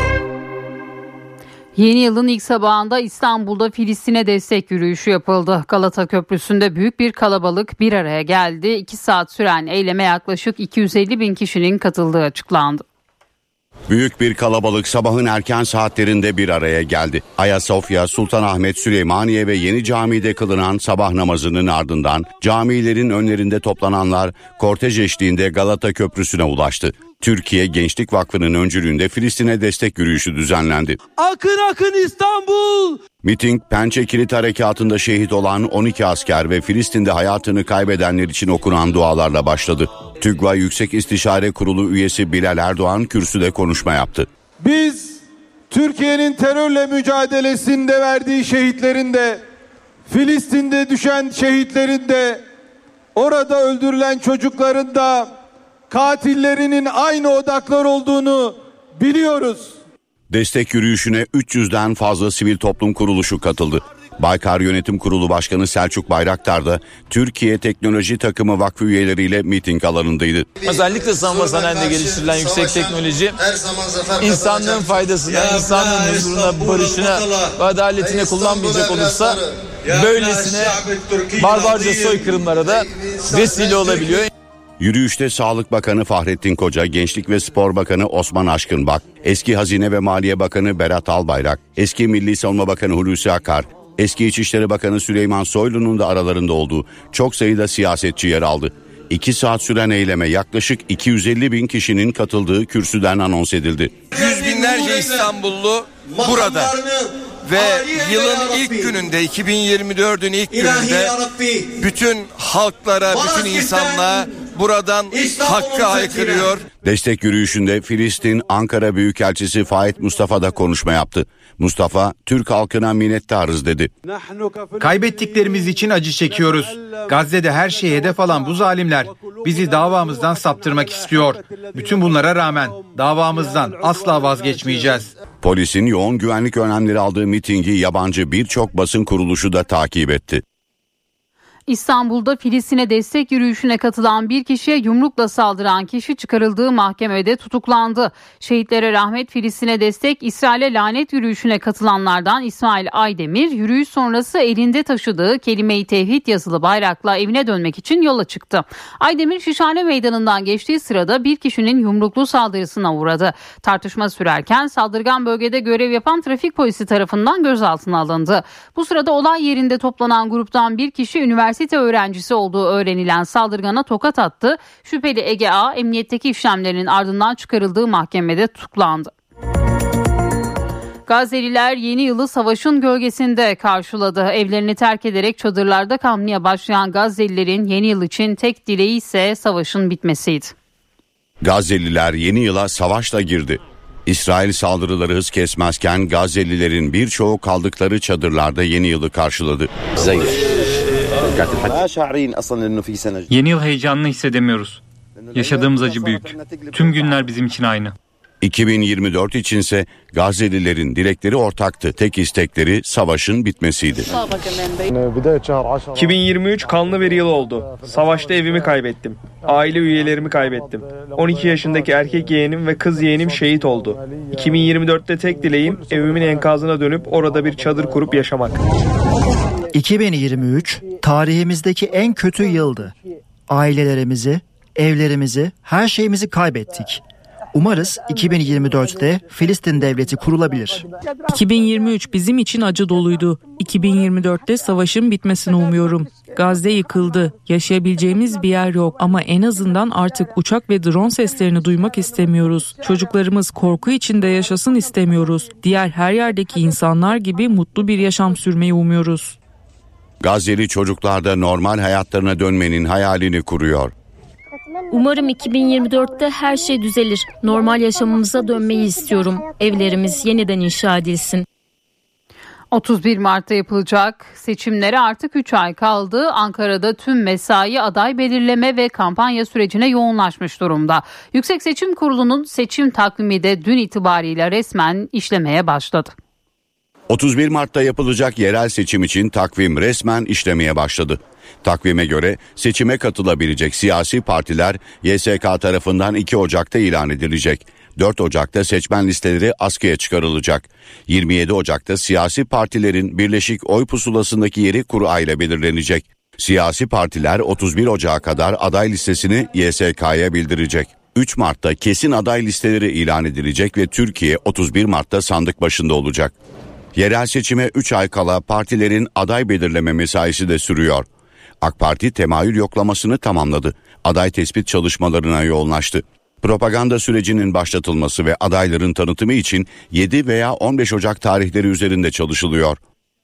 [SPEAKER 1] Yeni yılın ilk sabahında İstanbul'da Filistin'e destek yürüyüşü yapıldı. Galata Köprüsü'nde büyük bir kalabalık bir araya geldi. İki saat süren eyleme yaklaşık 250 bin kişinin katıldığı açıklandı.
[SPEAKER 10] Büyük bir kalabalık sabahın erken saatlerinde bir araya geldi. Ayasofya, Sultanahmet, Süleymaniye ve Yeni Cami'de kılınan sabah namazının ardından camilerin önlerinde toplananlar kortej eşliğinde Galata Köprüsü'ne ulaştı. Türkiye Gençlik Vakfı'nın öncülüğünde Filistin'e destek yürüyüşü düzenlendi.
[SPEAKER 17] Akın akın İstanbul!
[SPEAKER 10] Miting Pençe Kilit Harekatı'nda şehit olan 12 asker ve Filistin'de hayatını kaybedenler için okunan dualarla başladı. TÜGVA Yüksek İstişare Kurulu üyesi Bilal Erdoğan kürsüde konuşma yaptı.
[SPEAKER 17] Biz Türkiye'nin terörle mücadelesinde verdiği şehitlerin de Filistin'de düşen şehitlerin de orada öldürülen çocukların da katillerinin aynı odaklar olduğunu biliyoruz.
[SPEAKER 10] Destek yürüyüşüne 300'den fazla sivil toplum kuruluşu katıldı. Baykar Yönetim Kurulu Başkanı Selçuk Bayraktar da Türkiye Teknoloji Takımı Vakfı üyeleriyle miting alanındaydı.
[SPEAKER 18] Özellikle savunma sanayinde geliştirilen yüksek teknoloji insanlığın faydasına, insanlığın huzuruna, barışına ve adaletine kullanmayacak olursa böylesine barbarca soykırımlara da vesile olabiliyor.
[SPEAKER 10] Yürüyüşte Sağlık Bakanı Fahrettin Koca, Gençlik ve Spor Bakanı Osman Aşkınbak, eski Hazine ve Maliye Bakanı Berat Albayrak, eski Milli Savunma Bakanı Hulusi Akar, eski İçişleri Bakanı Süleyman Soylu'nun da aralarında olduğu çok sayıda siyasetçi yer aldı. İki saat süren eyleme yaklaşık 250 bin kişinin katıldığı kürsüden anons edildi.
[SPEAKER 19] Yüz binlerce İstanbullu burada ve yılın ilk gününde 2024'ün ilk gününde bütün halklara, bütün insanlığa buradan hakkı haykırıyor.
[SPEAKER 10] Destek yürüyüşünde Filistin Ankara Büyükelçisi Faik Mustafa da konuşma yaptı. Mustafa, Türk halkına minnettarız dedi.
[SPEAKER 20] Kaybettiklerimiz için acı çekiyoruz. Gazze'de her şeye hedef alan bu zalimler bizi davamızdan saptırmak istiyor. Bütün bunlara rağmen davamızdan asla vazgeçmeyeceğiz.
[SPEAKER 10] Polisin yoğun güvenlik önlemleri aldığı mitingi yabancı birçok basın kuruluşu da takip etti.
[SPEAKER 1] İstanbul'da Filistin'e destek yürüyüşüne katılan bir kişiye yumrukla saldıran kişi çıkarıldığı mahkemede tutuklandı. Şehitlere rahmet Filistin'e destek İsrail'e lanet yürüyüşüne katılanlardan İsmail Aydemir yürüyüş sonrası elinde taşıdığı kelime-i tevhid yazılı bayrakla evine dönmek için yola çıktı. Aydemir Şişhane Meydanı'ndan geçtiği sırada bir kişinin yumruklu saldırısına uğradı. Tartışma sürerken saldırgan bölgede görev yapan trafik polisi tarafından gözaltına alındı. Bu sırada olay yerinde toplanan gruptan bir kişi üniversite üniversite öğrencisi olduğu öğrenilen saldırgana tokat attı. Şüpheli Ege A emniyetteki işlemlerinin ardından çıkarıldığı mahkemede tutuklandı. Gazze'liler yeni yılı savaşın gölgesinde karşıladı. Evlerini terk ederek çadırlarda kalmaya başlayan Gazze'lilerin yeni yıl için tek dileği ise savaşın bitmesiydi.
[SPEAKER 10] Gazze'liler yeni yıla savaşla girdi. İsrail saldırıları hız kesmezken Gazze'lilerin birçoğu kaldıkları çadırlarda yeni yılı karşıladı.
[SPEAKER 21] Yeni yıl heyecanını hissedemiyoruz. Yaşadığımız acı büyük. Tüm günler bizim için aynı.
[SPEAKER 10] 2024 içinse Gazze'lilerin dilekleri ortaktı. Tek istekleri savaşın bitmesiydi.
[SPEAKER 22] 2023 kanlı bir yıl oldu. Savaşta evimi kaybettim. Aile üyelerimi kaybettim. 12 yaşındaki erkek yeğenim ve kız yeğenim şehit oldu. 2024'te tek dileğim evimin enkazına dönüp orada bir çadır kurup yaşamak.
[SPEAKER 23] 2023 tarihimizdeki en kötü yıldı. Ailelerimizi, evlerimizi, her şeyimizi kaybettik. Umarız 2024'te Filistin devleti kurulabilir.
[SPEAKER 24] 2023 bizim için acı doluydu. 2024'te savaşın bitmesini umuyorum. Gazze yıkıldı. Yaşayabileceğimiz bir yer yok ama en azından artık uçak ve drone seslerini duymak istemiyoruz. Çocuklarımız korku içinde yaşasın istemiyoruz. Diğer her yerdeki insanlar gibi mutlu bir yaşam sürmeyi umuyoruz.
[SPEAKER 10] Gazze'li çocuklar da normal hayatlarına dönmenin hayalini kuruyor.
[SPEAKER 25] Umarım 2024'te her şey düzelir. Normal yaşamımıza dönmeyi istiyorum. Evlerimiz yeniden inşa edilsin.
[SPEAKER 1] 31 Mart'ta yapılacak seçimlere artık 3 ay kaldı. Ankara'da tüm mesai aday belirleme ve kampanya sürecine yoğunlaşmış durumda. Yüksek Seçim Kurulu'nun seçim takvimi de dün itibariyle resmen işlemeye başladı.
[SPEAKER 10] 31 Mart'ta yapılacak yerel seçim için takvim resmen işlemeye başladı. Takvime göre seçime katılabilecek siyasi partiler YSK tarafından 2 Ocak'ta ilan edilecek. 4 Ocak'ta seçmen listeleri askıya çıkarılacak. 27 Ocak'ta siyasi partilerin birleşik oy pusulasındaki yeri kura ile belirlenecek. Siyasi partiler 31 Ocak'a kadar aday listesini YSK'ya bildirecek. 3 Mart'ta kesin aday listeleri ilan edilecek ve Türkiye 31 Mart'ta sandık başında olacak. Yerel seçime 3 ay kala partilerin aday belirleme mesaisi de sürüyor. AK Parti temayül yoklamasını tamamladı. Aday tespit çalışmalarına yoğunlaştı. Propaganda sürecinin başlatılması ve adayların tanıtımı için 7 veya 15 Ocak tarihleri üzerinde çalışılıyor.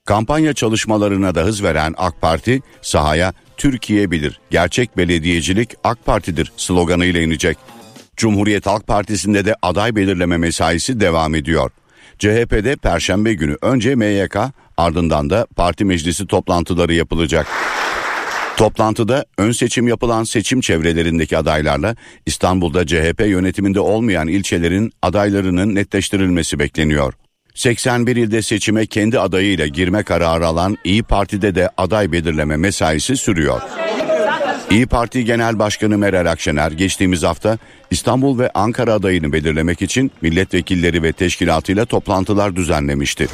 [SPEAKER 10] Kampanya çalışmalarına da hız veren AK Parti sahaya Türkiye bilir, gerçek belediyecilik AK Parti'dir sloganıyla inecek. Cumhuriyet Halk Partisi'nde de aday belirleme mesaisi devam ediyor. CHP'de Perşembe günü önce MYK ardından da parti meclisi toplantıları yapılacak. Toplantıda ön seçim yapılan seçim çevrelerindeki adaylarla İstanbul'da CHP yönetiminde olmayan ilçelerin adaylarının netleştirilmesi bekleniyor. 81 ilde seçime kendi adayıyla girme kararı alan İyi Parti'de de aday belirleme mesaisi sürüyor. İyi Parti Genel Başkanı Meral Akşener geçtiğimiz hafta İstanbul ve Ankara adayını belirlemek için milletvekilleri ve teşkilatıyla toplantılar düzenlemişti.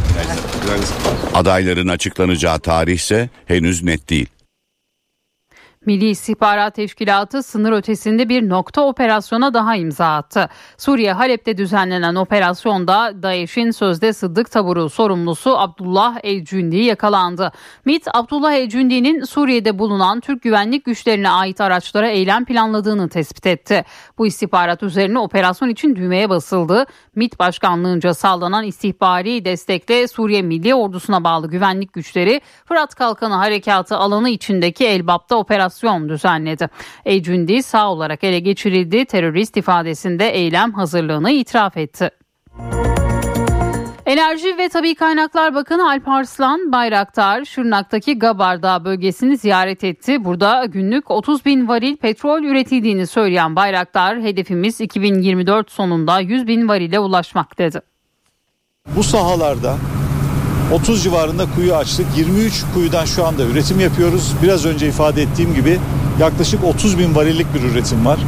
[SPEAKER 10] Adayların açıklanacağı tarih ise henüz net değil.
[SPEAKER 1] Milli İstihbarat Teşkilatı sınır ötesinde bir nokta operasyona daha imza attı. Suriye Halep'te düzenlenen operasyonda DAEŞ'in sözde Sıddık taburu sorumlusu Abdullah El-Cündi yakalandı. MİT, Abdullah El-Cündi'nin Suriye'de bulunan Türk güvenlik güçlerine ait araçlara eylem planladığını tespit etti. Bu istihbarat üzerine operasyon için düğmeye basıldı. MİT başkanlığınca sağlanan istihbari destekle Suriye Milli Ordusu'na bağlı güvenlik güçleri Fırat Kalkanı Harekatı alanı içindeki Elbap'ta operasyon düzenledi. Ecündi sağ olarak ele geçirildi. Terörist ifadesinde eylem hazırlığını itiraf etti. Enerji ve Tabi Kaynaklar Bakanı Alp Arslan Bayraktar Şırnak'taki Gabardağ bölgesini ziyaret etti. Burada günlük 30 bin varil petrol üretildiğini söyleyen Bayraktar hedefimiz 2024 sonunda 100 bin varile ulaşmak dedi.
[SPEAKER 20] Bu sahalarda 30 civarında kuyu açtık. 23 kuyudan şu anda üretim yapıyoruz. Biraz önce ifade ettiğim gibi yaklaşık 30 bin varillik bir üretim var.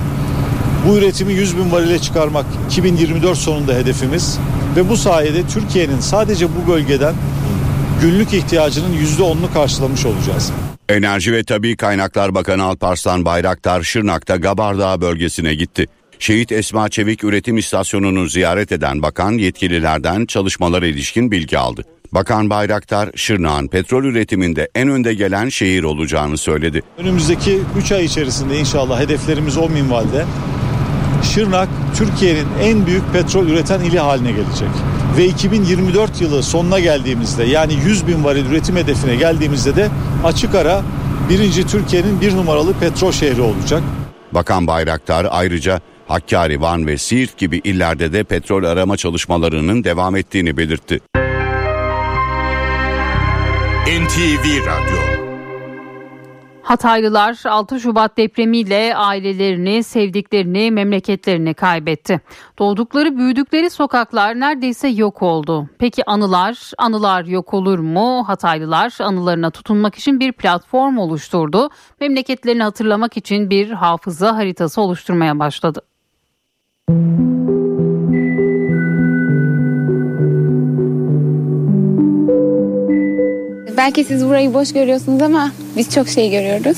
[SPEAKER 20] Bu üretimi 100 bin varile çıkarmak 2024 sonunda hedefimiz. Ve bu sayede Türkiye'nin sadece bu bölgeden günlük ihtiyacının %10'unu karşılamış olacağız.
[SPEAKER 10] Enerji ve Tabi Kaynaklar Bakanı Alparslan Bayraktar Şırnak'ta Gabardağ bölgesine gitti. Şehit Esma Çevik Üretim İstasyonu'nu ziyaret eden bakan yetkililerden çalışmalara ilişkin bilgi aldı. Bakan Bayraktar, Şırnak'ın petrol üretiminde en önde gelen şehir olacağını söyledi.
[SPEAKER 20] Önümüzdeki 3 ay içerisinde inşallah hedeflerimiz o minvalde. Şırnak Türkiye'nin en büyük petrol üreten ili haline gelecek. Ve 2024 yılı sonuna geldiğimizde yani 100 bin varil üretim hedefine geldiğimizde de açık ara birinci Türkiye'nin bir numaralı petrol şehri olacak.
[SPEAKER 10] Bakan Bayraktar ayrıca Hakkari, Van ve Siirt gibi illerde de petrol arama çalışmalarının devam ettiğini belirtti.
[SPEAKER 2] NTV Radyo
[SPEAKER 1] Hataylılar 6 Şubat depremiyle ailelerini, sevdiklerini, memleketlerini kaybetti. Doğdukları, büyüdükleri sokaklar neredeyse yok oldu. Peki anılar, anılar yok olur mu? Hataylılar anılarına tutunmak için bir platform oluşturdu. Memleketlerini hatırlamak için bir hafıza haritası oluşturmaya başladı.
[SPEAKER 21] Belki siz burayı boş görüyorsunuz ama biz çok şey görüyoruz.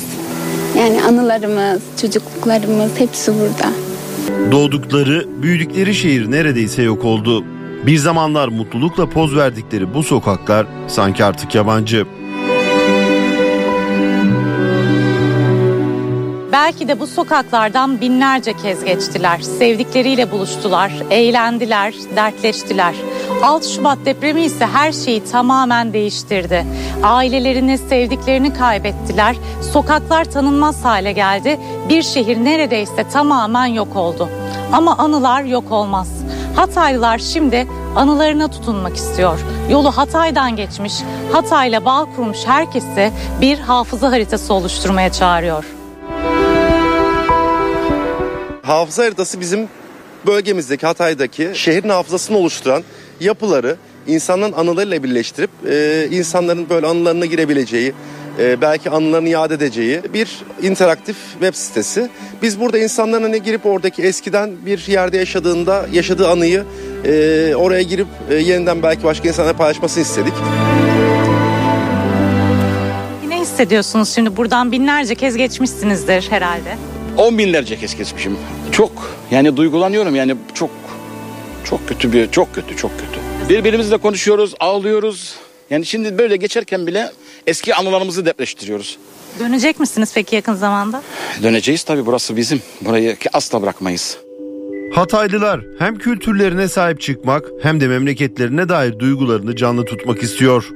[SPEAKER 21] Yani anılarımız, çocukluklarımız hepsi burada.
[SPEAKER 26] Doğdukları, büyüdükleri şehir neredeyse yok oldu. Bir zamanlar mutlulukla poz verdikleri bu sokaklar sanki artık yabancı.
[SPEAKER 27] Belki de bu sokaklardan binlerce kez geçtiler. Sevdikleriyle buluştular, eğlendiler, dertleştiler. 6 Şubat depremi ise her şeyi tamamen değiştirdi. Ailelerini, sevdiklerini kaybettiler. Sokaklar tanınmaz hale geldi. Bir şehir neredeyse tamamen yok oldu. Ama anılar yok olmaz. Hataylılar şimdi anılarına tutunmak istiyor. Yolu Hatay'dan geçmiş, Hatay'la bağ kurmuş herkesi bir hafıza haritası oluşturmaya çağırıyor.
[SPEAKER 28] Hafıza haritası bizim bölgemizdeki Hatay'daki şehrin hafızasını oluşturan yapıları insanların anılarıyla birleştirip e, insanların böyle anılarına girebileceği, e, belki anılarını yad edeceği bir interaktif web sitesi. Biz burada insanların hani girip oradaki eskiden bir yerde yaşadığında yaşadığı anıyı e, oraya girip e, yeniden belki başka insanlara paylaşmasını istedik.
[SPEAKER 27] Ne hissediyorsunuz şimdi? Buradan binlerce kez geçmişsinizdir herhalde.
[SPEAKER 12] On binlerce kez geçmişim. Çok yani duygulanıyorum yani çok çok kötü bir çok kötü çok kötü. Birbirimizle konuşuyoruz, ağlıyoruz. Yani şimdi böyle geçerken bile eski anılarımızı depreştiriyoruz.
[SPEAKER 27] Dönecek misiniz peki yakın zamanda?
[SPEAKER 12] Döneceğiz tabii burası bizim. Burayı asla bırakmayız.
[SPEAKER 26] Hataylılar hem kültürlerine sahip çıkmak hem de memleketlerine dair duygularını canlı tutmak istiyor.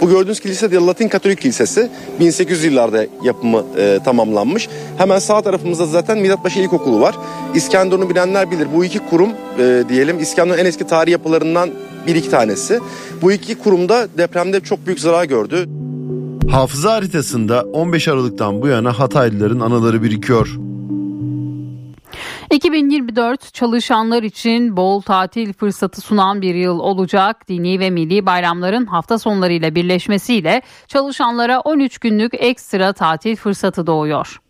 [SPEAKER 28] Bu gördüğünüz kilise de Latin Katolik Kilisesi 1800 yıllarda yapımı e, tamamlanmış. Hemen sağ tarafımızda zaten Milatpaşa İlkokulu var. İskenderun'u bilenler bilir. Bu iki kurum e, diyelim İskenderun en eski tarihi yapılarından bir iki tanesi. Bu iki kurumda depremde çok büyük zarar gördü.
[SPEAKER 26] Hafıza haritasında 15 Aralık'tan bu yana Hataylıların anıları birikiyor.
[SPEAKER 1] 2024 çalışanlar için bol tatil fırsatı sunan bir yıl olacak. Dini ve milli bayramların hafta sonlarıyla birleşmesiyle çalışanlara 13 günlük ekstra tatil fırsatı doğuyor.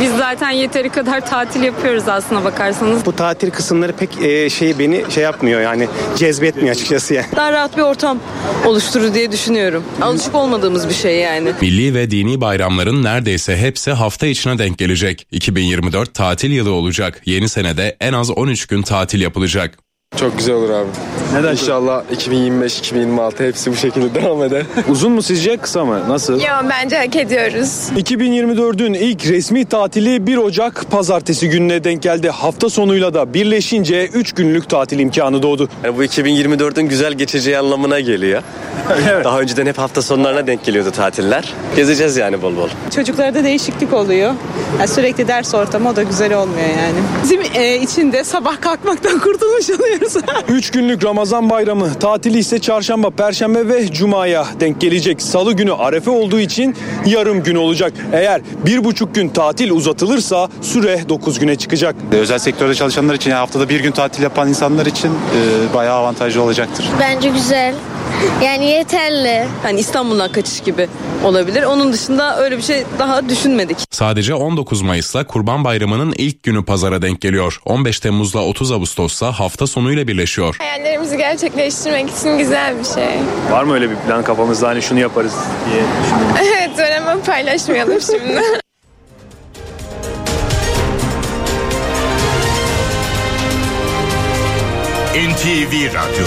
[SPEAKER 29] Biz zaten yeteri kadar tatil yapıyoruz aslına bakarsanız.
[SPEAKER 30] Bu tatil kısımları pek e, şey beni şey yapmıyor yani cezbetmiyor açıkçası yani.
[SPEAKER 29] Daha rahat bir ortam oluşturur diye düşünüyorum. Alışık olmadığımız bir şey yani.
[SPEAKER 31] Milli ve dini bayramların neredeyse hepsi hafta içine denk gelecek. 2024 tatil yılı olacak. Yeni senede en az 13 gün tatil yapılacak.
[SPEAKER 32] Çok güzel olur abi.
[SPEAKER 30] Neden?
[SPEAKER 32] İnşallah 2025-2026 hepsi bu şekilde devam eder.
[SPEAKER 30] Uzun mu sizce kısa mı? Nasıl?
[SPEAKER 29] Yo bence hak ediyoruz.
[SPEAKER 30] 2024'ün ilk resmi tatili 1 Ocak pazartesi gününe denk geldi. Hafta sonuyla da birleşince 3 günlük tatil imkanı doğdu.
[SPEAKER 32] Yani bu 2024'ün güzel geçeceği anlamına geliyor. Daha önceden hep hafta sonlarına denk geliyordu tatiller. Gezeceğiz yani bol bol.
[SPEAKER 29] Çocuklarda değişiklik oluyor. Yani sürekli ders ortamı o da güzel olmuyor yani. Bizim e, içinde sabah kalkmaktan kurtulmuş oluyoruz.
[SPEAKER 30] 3 günlük Ramazan bayramı tatili ise çarşamba, perşembe ve cumaya denk gelecek. Salı günü arefe olduğu için yarım gün olacak. Eğer bir buçuk gün tatil uzatılırsa süre 9 güne çıkacak.
[SPEAKER 20] Özel sektörde çalışanlar için yani haftada bir gün tatil yapan insanlar için e, bayağı avantajlı olacaktır.
[SPEAKER 33] Bence güzel. Yani yeterli.
[SPEAKER 29] Hani İstanbul'dan kaçış gibi olabilir. Onun dışında öyle bir şey daha düşünmedik.
[SPEAKER 31] Sadece 19 Mayıs'la Kurban Bayramı'nın ilk günü pazara denk geliyor. 15 Temmuz'la 30 Ağustos'ta hafta sonuyla birleşiyor.
[SPEAKER 33] Hayallerimizi gerçekleştirmek için güzel bir şey.
[SPEAKER 30] Var mı öyle bir plan kafamızda hani şunu yaparız diye düşündüğünüz?
[SPEAKER 33] Evet öyle paylaşmayalım şimdi.
[SPEAKER 2] NTV Radyo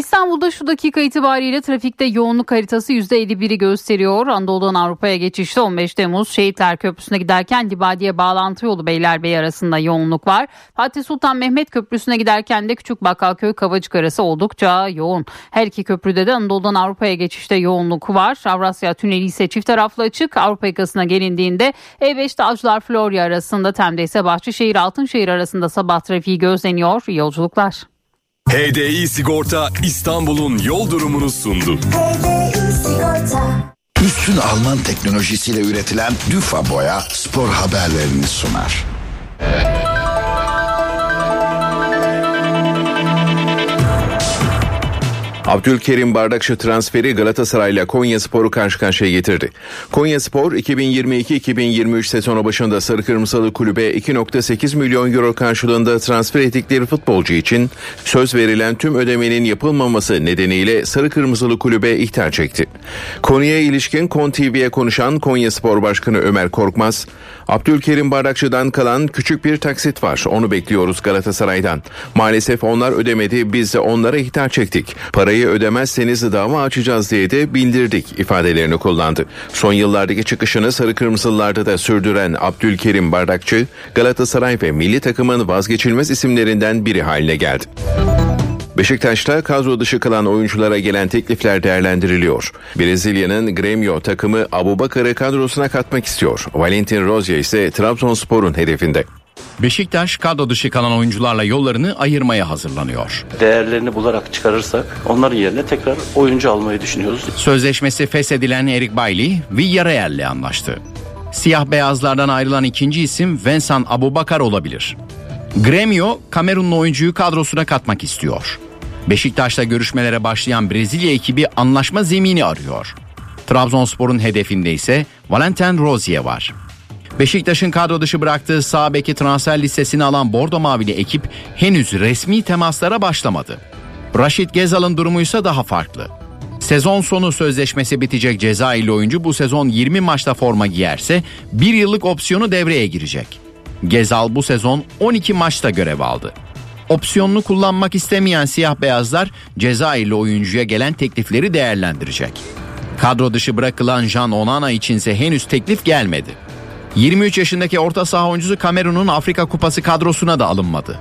[SPEAKER 1] İstanbul'da şu dakika itibariyle trafikte yoğunluk haritası %51'i gösteriyor. Anadolu'dan Avrupa'ya geçişte 15 Temmuz Şehitler Köprüsü'ne giderken Libadiye bağlantı yolu Beylerbeyi arasında yoğunluk var. Fatih Sultan Mehmet Köprüsü'ne giderken de Küçük Bakkalköy Kavacık arası oldukça yoğun. Her iki köprüde de Anadolu'dan Avrupa'ya geçişte yoğunluk var. Avrasya Tüneli ise çift taraflı açık. Avrupa yakasına gelindiğinde E5'te Avcılar Florya arasında Tem'de ise Bahçeşehir Altınşehir arasında sabah trafiği gözleniyor. İyi yolculuklar.
[SPEAKER 34] HDI Sigorta İstanbul'un yol durumunu sundu.
[SPEAKER 35] Üstün Alman teknolojisiyle üretilen Düfa Boya spor haberlerini sunar.
[SPEAKER 36] Abdülkerim Bardakçı transferi Galatasaray ile Konya Spor'u karşı karşıya getirdi. Konya Spor 2022-2023 sezonu başında Sarı Kırmızılı kulübe 2.8 milyon euro karşılığında transfer ettikleri futbolcu için söz verilen tüm ödemenin yapılmaması nedeniyle Sarı Kırmızılı kulübe ihtar çekti. Konuya ilişkin Kon konuşan Konya Spor Başkanı Ömer Korkmaz, Abdülkerim Bardakçı'dan kalan küçük bir taksit var. Onu bekliyoruz Galatasaray'dan. Maalesef onlar ödemedi. Biz de onlara ihtar çektik. Parayı ödemezseniz dava açacağız diye de bildirdik ifadelerini kullandı. Son yıllardaki çıkışını sarı kırmızılarda da sürdüren Abdülkerim Bardakçı, Galatasaray ve milli takımın vazgeçilmez isimlerinden biri haline geldi. Beşiktaş'ta kadro dışı kalan oyunculara gelen teklifler değerlendiriliyor. Brezilya'nın Grêmio takımı Abubakar'ı kadrosuna katmak istiyor. Valentin Rozier ise Trabzonspor'un hedefinde.
[SPEAKER 37] Beşiktaş kadro dışı kalan oyuncularla yollarını ayırmaya hazırlanıyor.
[SPEAKER 38] Değerlerini bularak çıkarırsak onların yerine tekrar oyuncu almayı düşünüyoruz.
[SPEAKER 37] Sözleşmesi feshedilen Erik Bailly Villarreal'le anlaştı. Siyah beyazlardan ayrılan ikinci isim Vincent Abubakar olabilir. Grêmio Kamerunlu oyuncuyu kadrosuna katmak istiyor. Beşiktaş'ta görüşmelere başlayan Brezilya ekibi anlaşma zemini arıyor. Trabzonspor'un hedefinde ise Valentin Rozier var. Beşiktaş'ın kadro dışı bıraktığı sağ beki transfer listesini alan Bordo Mavili ekip henüz resmi temaslara başlamadı. Raşit Gezal'ın durumu ise daha farklı. Sezon sonu sözleşmesi bitecek Cezayirli oyuncu bu sezon 20 maçta forma giyerse bir yıllık opsiyonu devreye girecek. Gezal bu sezon 12 maçta görev aldı. Opsiyonunu kullanmak istemeyen siyah beyazlar Cezayirli oyuncuya gelen teklifleri değerlendirecek. Kadro dışı bırakılan Jean Onana içinse henüz teklif gelmedi. 23 yaşındaki orta saha oyuncusu Kamerun'un Afrika Kupası kadrosuna da alınmadı.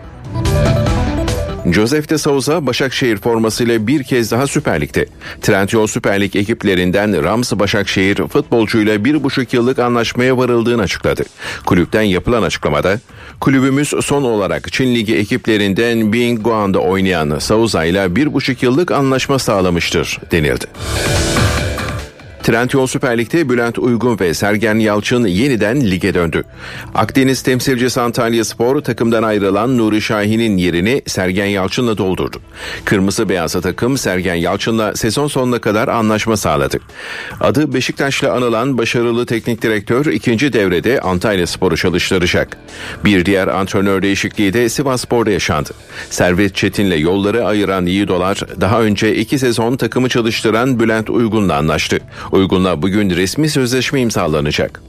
[SPEAKER 36] Joseph de Souza Başakşehir formasıyla bir kez daha Süper Lig'de. Trendyol Süper Lig ekiplerinden Rams Başakşehir futbolcuyla bir buçuk yıllık anlaşmaya varıldığını açıkladı. Kulüpten yapılan açıklamada kulübümüz son olarak Çin Ligi ekiplerinden Bingguan'da oynayan Souza ile bir buçuk yıllık anlaşma sağlamıştır denildi. Trendyol Süper Lig'de Bülent Uygun ve Sergen Yalçın yeniden lige döndü. Akdeniz temsilcisi Antalya Spor takımdan ayrılan Nuri Şahin'in yerini Sergen Yalçın'la doldurdu. Kırmızı beyazlı takım Sergen Yalçın'la sezon sonuna kadar anlaşma sağladı. Adı Beşiktaş'la anılan başarılı teknik direktör ikinci devrede Antalya Spor'u çalıştıracak. Bir diğer antrenör değişikliği de Sivas Spor'da yaşandı. Servet Çetin'le yolları ayıran Yiğidolar daha önce iki sezon takımı çalıştıran Bülent Uygun'la anlaştı. Uygun'la bugün resmi sözleşme imzalanacak.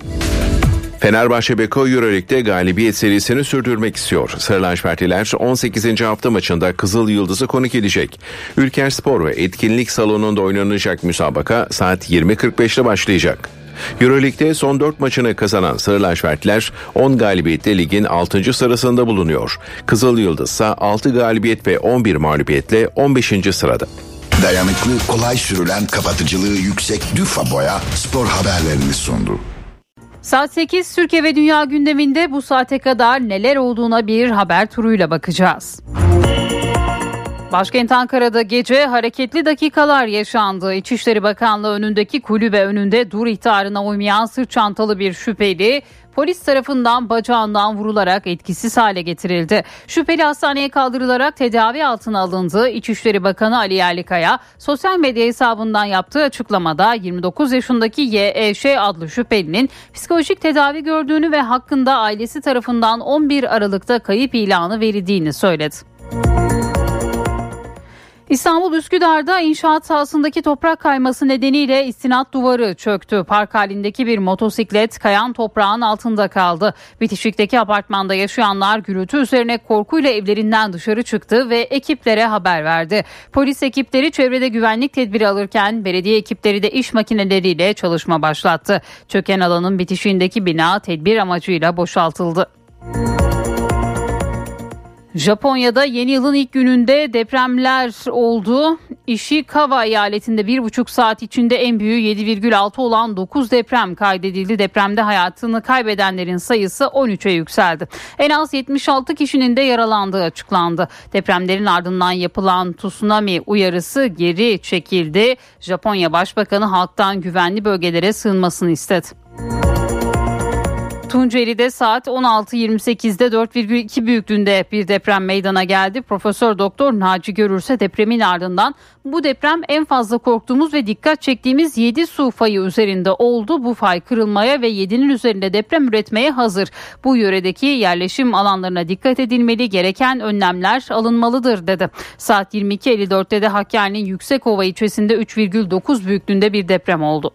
[SPEAKER 36] Fenerbahçe Beko Euroleague'de galibiyet serisini sürdürmek istiyor. Sarı lacivertliler 18. hafta maçında Kızıl Yıldız'ı konuk edecek. Ülker Spor ve Etkinlik Salonu'nda oynanacak müsabaka saat 20.45'te başlayacak. Euroleague'de son 4 maçını kazanan Sarı lacivertliler 10 galibiyetle ligin 6. sırasında bulunuyor. Kızıl Yıldız ise 6 galibiyet ve 11 mağlubiyetle 15. sırada.
[SPEAKER 35] Dayanıklı, kolay sürülen, kapatıcılığı yüksek Düfa Boya spor haberlerini sundu.
[SPEAKER 1] Saat 8 Türkiye ve Dünya gündeminde bu saate kadar neler olduğuna bir haber turuyla bakacağız. Başkent Ankara'da gece hareketli dakikalar yaşandı. İçişleri Bakanlığı önündeki kulübe önünde dur ihtarına uymayan sırt çantalı bir şüpheli polis tarafından bacağından vurularak etkisiz hale getirildi. Şüpheli hastaneye kaldırılarak tedavi altına alındı. İçişleri Bakanı Ali Yerlikaya sosyal medya hesabından yaptığı açıklamada 29 yaşındaki YEŞ adlı şüphelinin psikolojik tedavi gördüğünü ve hakkında ailesi tarafından 11 Aralık'ta kayıp ilanı verildiğini söyledi. İstanbul Üsküdar'da inşaat sahasındaki toprak kayması nedeniyle istinat duvarı çöktü. Park halindeki bir motosiklet kayan toprağın altında kaldı. Bitişik'teki apartmanda yaşayanlar gürültü üzerine korkuyla evlerinden dışarı çıktı ve ekiplere haber verdi. Polis ekipleri çevrede güvenlik tedbiri alırken belediye ekipleri de iş makineleriyle çalışma başlattı. Çöken alanın bitişiğindeki bina tedbir amacıyla boşaltıldı. Japonya'da yeni yılın ilk gününde depremler oldu. Ishikawa eyaletinde bir buçuk saat içinde en büyüğü 7,6 olan 9 deprem kaydedildi. Depremde hayatını kaybedenlerin sayısı 13'e yükseldi. En az 76 kişinin de yaralandığı açıklandı. Depremlerin ardından yapılan tsunami uyarısı geri çekildi. Japonya Başbakanı halktan güvenli bölgelere sığınmasını istedi. Tunceli'de saat 16.28'de 4,2 büyüklüğünde bir deprem meydana geldi. Profesör Doktor Naci Görürse depremin ardından bu deprem en fazla korktuğumuz ve dikkat çektiğimiz 7 su fayı üzerinde oldu. Bu fay kırılmaya ve 7'nin üzerinde deprem üretmeye hazır. Bu yöredeki yerleşim alanlarına dikkat edilmeli, gereken önlemler alınmalıdır dedi. Saat 22.54'te de Hakkari'nin Yüksekova ilçesinde 3,9 büyüklüğünde bir deprem oldu.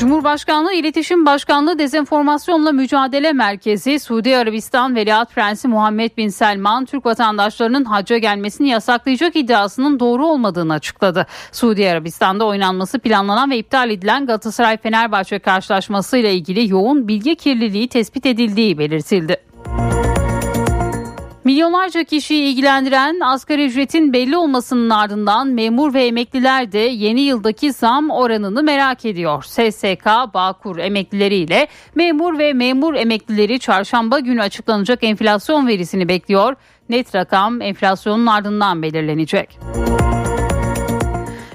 [SPEAKER 1] Cumhurbaşkanlığı İletişim Başkanlığı Dezenformasyonla Mücadele Merkezi Suudi Arabistan Veliaht Prensi Muhammed Bin Selman Türk vatandaşlarının hacca gelmesini yasaklayacak iddiasının doğru olmadığını açıkladı. Suudi Arabistan'da oynanması planlanan ve iptal edilen Galatasaray Fenerbahçe karşılaşmasıyla ilgili yoğun bilgi kirliliği tespit edildiği belirtildi. Milyonlarca kişiyi ilgilendiren asgari ücretin belli olmasının ardından memur ve emekliler de yeni yıldaki zam oranını merak ediyor. SSK, Bağkur emeklileriyle memur ve memur emeklileri çarşamba günü açıklanacak enflasyon verisini bekliyor. Net rakam enflasyonun ardından belirlenecek.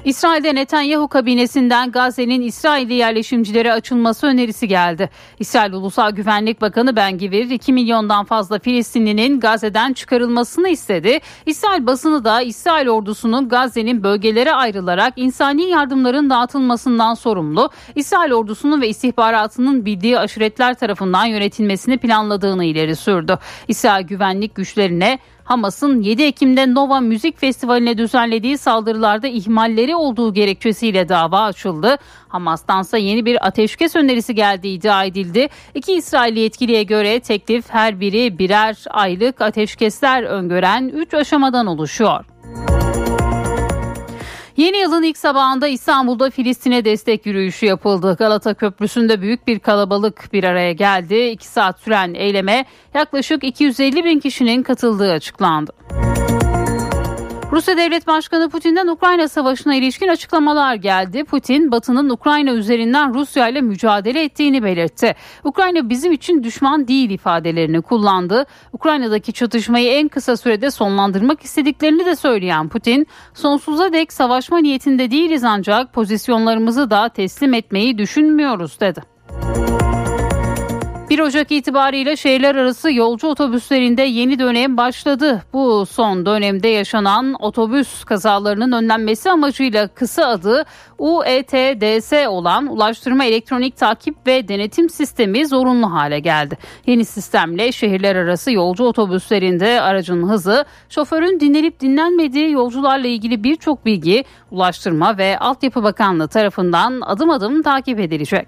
[SPEAKER 1] İsrail'de Netanyahu kabinesinden Gazze'nin İsrailli yerleşimcilere açılması önerisi geldi. İsrail Ulusal Güvenlik Bakanı Ben Gvir 2 milyondan fazla Filistinlinin Gazze'den çıkarılmasını istedi. İsrail basını da İsrail ordusunun Gazze'nin bölgelere ayrılarak insani yardımların dağıtılmasından sorumlu. İsrail ordusunun ve istihbaratının bildiği aşiretler tarafından yönetilmesini planladığını ileri sürdü. İsrail güvenlik güçlerine Hamas'ın 7 Ekim'de Nova Müzik Festivali'ne düzenlediği saldırılarda ihmalleri olduğu gerekçesiyle dava açıldı. Hamas'tansa yeni bir ateşkes önerisi geldiği iddia edildi. İki İsrailli yetkiliye göre teklif her biri birer aylık ateşkesler öngören 3 aşamadan oluşuyor. Yeni yılın ilk sabahında İstanbul'da Filistin'e destek yürüyüşü yapıldı. Galata Köprüsü'nde büyük bir kalabalık bir araya geldi. İki saat süren eyleme yaklaşık 250 bin kişinin katıldığı açıklandı. Rusya Devlet Başkanı Putin'den Ukrayna Savaşı'na ilişkin açıklamalar geldi. Putin, Batı'nın Ukrayna üzerinden Rusya ile mücadele ettiğini belirtti. Ukrayna bizim için düşman değil ifadelerini kullandı. Ukrayna'daki çatışmayı en kısa sürede sonlandırmak istediklerini de söyleyen Putin, sonsuza dek savaşma niyetinde değiliz ancak pozisyonlarımızı da teslim etmeyi düşünmüyoruz dedi. 1 Ocak itibariyle şehirler arası yolcu otobüslerinde yeni dönem başladı. Bu son dönemde yaşanan otobüs kazalarının önlenmesi amacıyla kısa adı UETDS olan Ulaştırma Elektronik Takip ve Denetim Sistemi zorunlu hale geldi. Yeni sistemle şehirler arası yolcu otobüslerinde aracın hızı, şoförün dinlenip dinlenmediği yolcularla ilgili birçok bilgi Ulaştırma ve Altyapı Bakanlığı tarafından adım adım takip edilecek.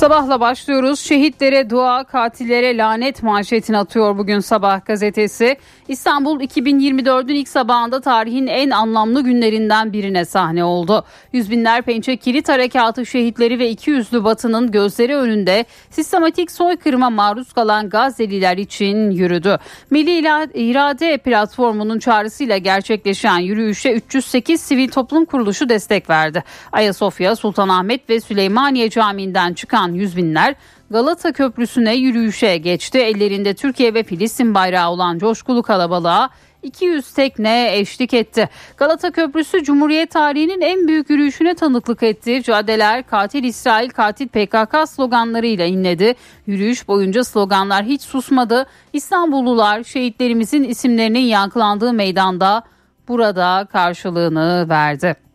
[SPEAKER 1] Sabahla başlıyoruz. Şehitlere dua, katillere lanet manşetini atıyor bugün sabah gazetesi. İstanbul 2024'ün ilk sabahında tarihin en anlamlı günlerinden birine sahne oldu. Yüz binler Pençe Kilit Harekatı şehitleri ve iki yüzlü batının gözleri önünde sistematik soykırıma maruz kalan Gazze'liler için yürüdü. Milli İrade Platformu'nun çağrısıyla gerçekleşen yürüyüşe 308 sivil toplum kuruluşu destek verdi. Ayasofya, Sultanahmet ve Süleymaniye Camii'nden çıkan yüz binler Galata Köprüsü'ne yürüyüşe geçti. Ellerinde Türkiye ve Filistin bayrağı olan coşkulu kalabalığa 200 tekne eşlik etti. Galata Köprüsü Cumhuriyet tarihinin en büyük yürüyüşüne tanıklık etti. Caddeler katil İsrail, katil PKK sloganlarıyla inledi. Yürüyüş boyunca sloganlar hiç susmadı. İstanbullular şehitlerimizin isimlerinin yankılandığı meydanda burada karşılığını verdi.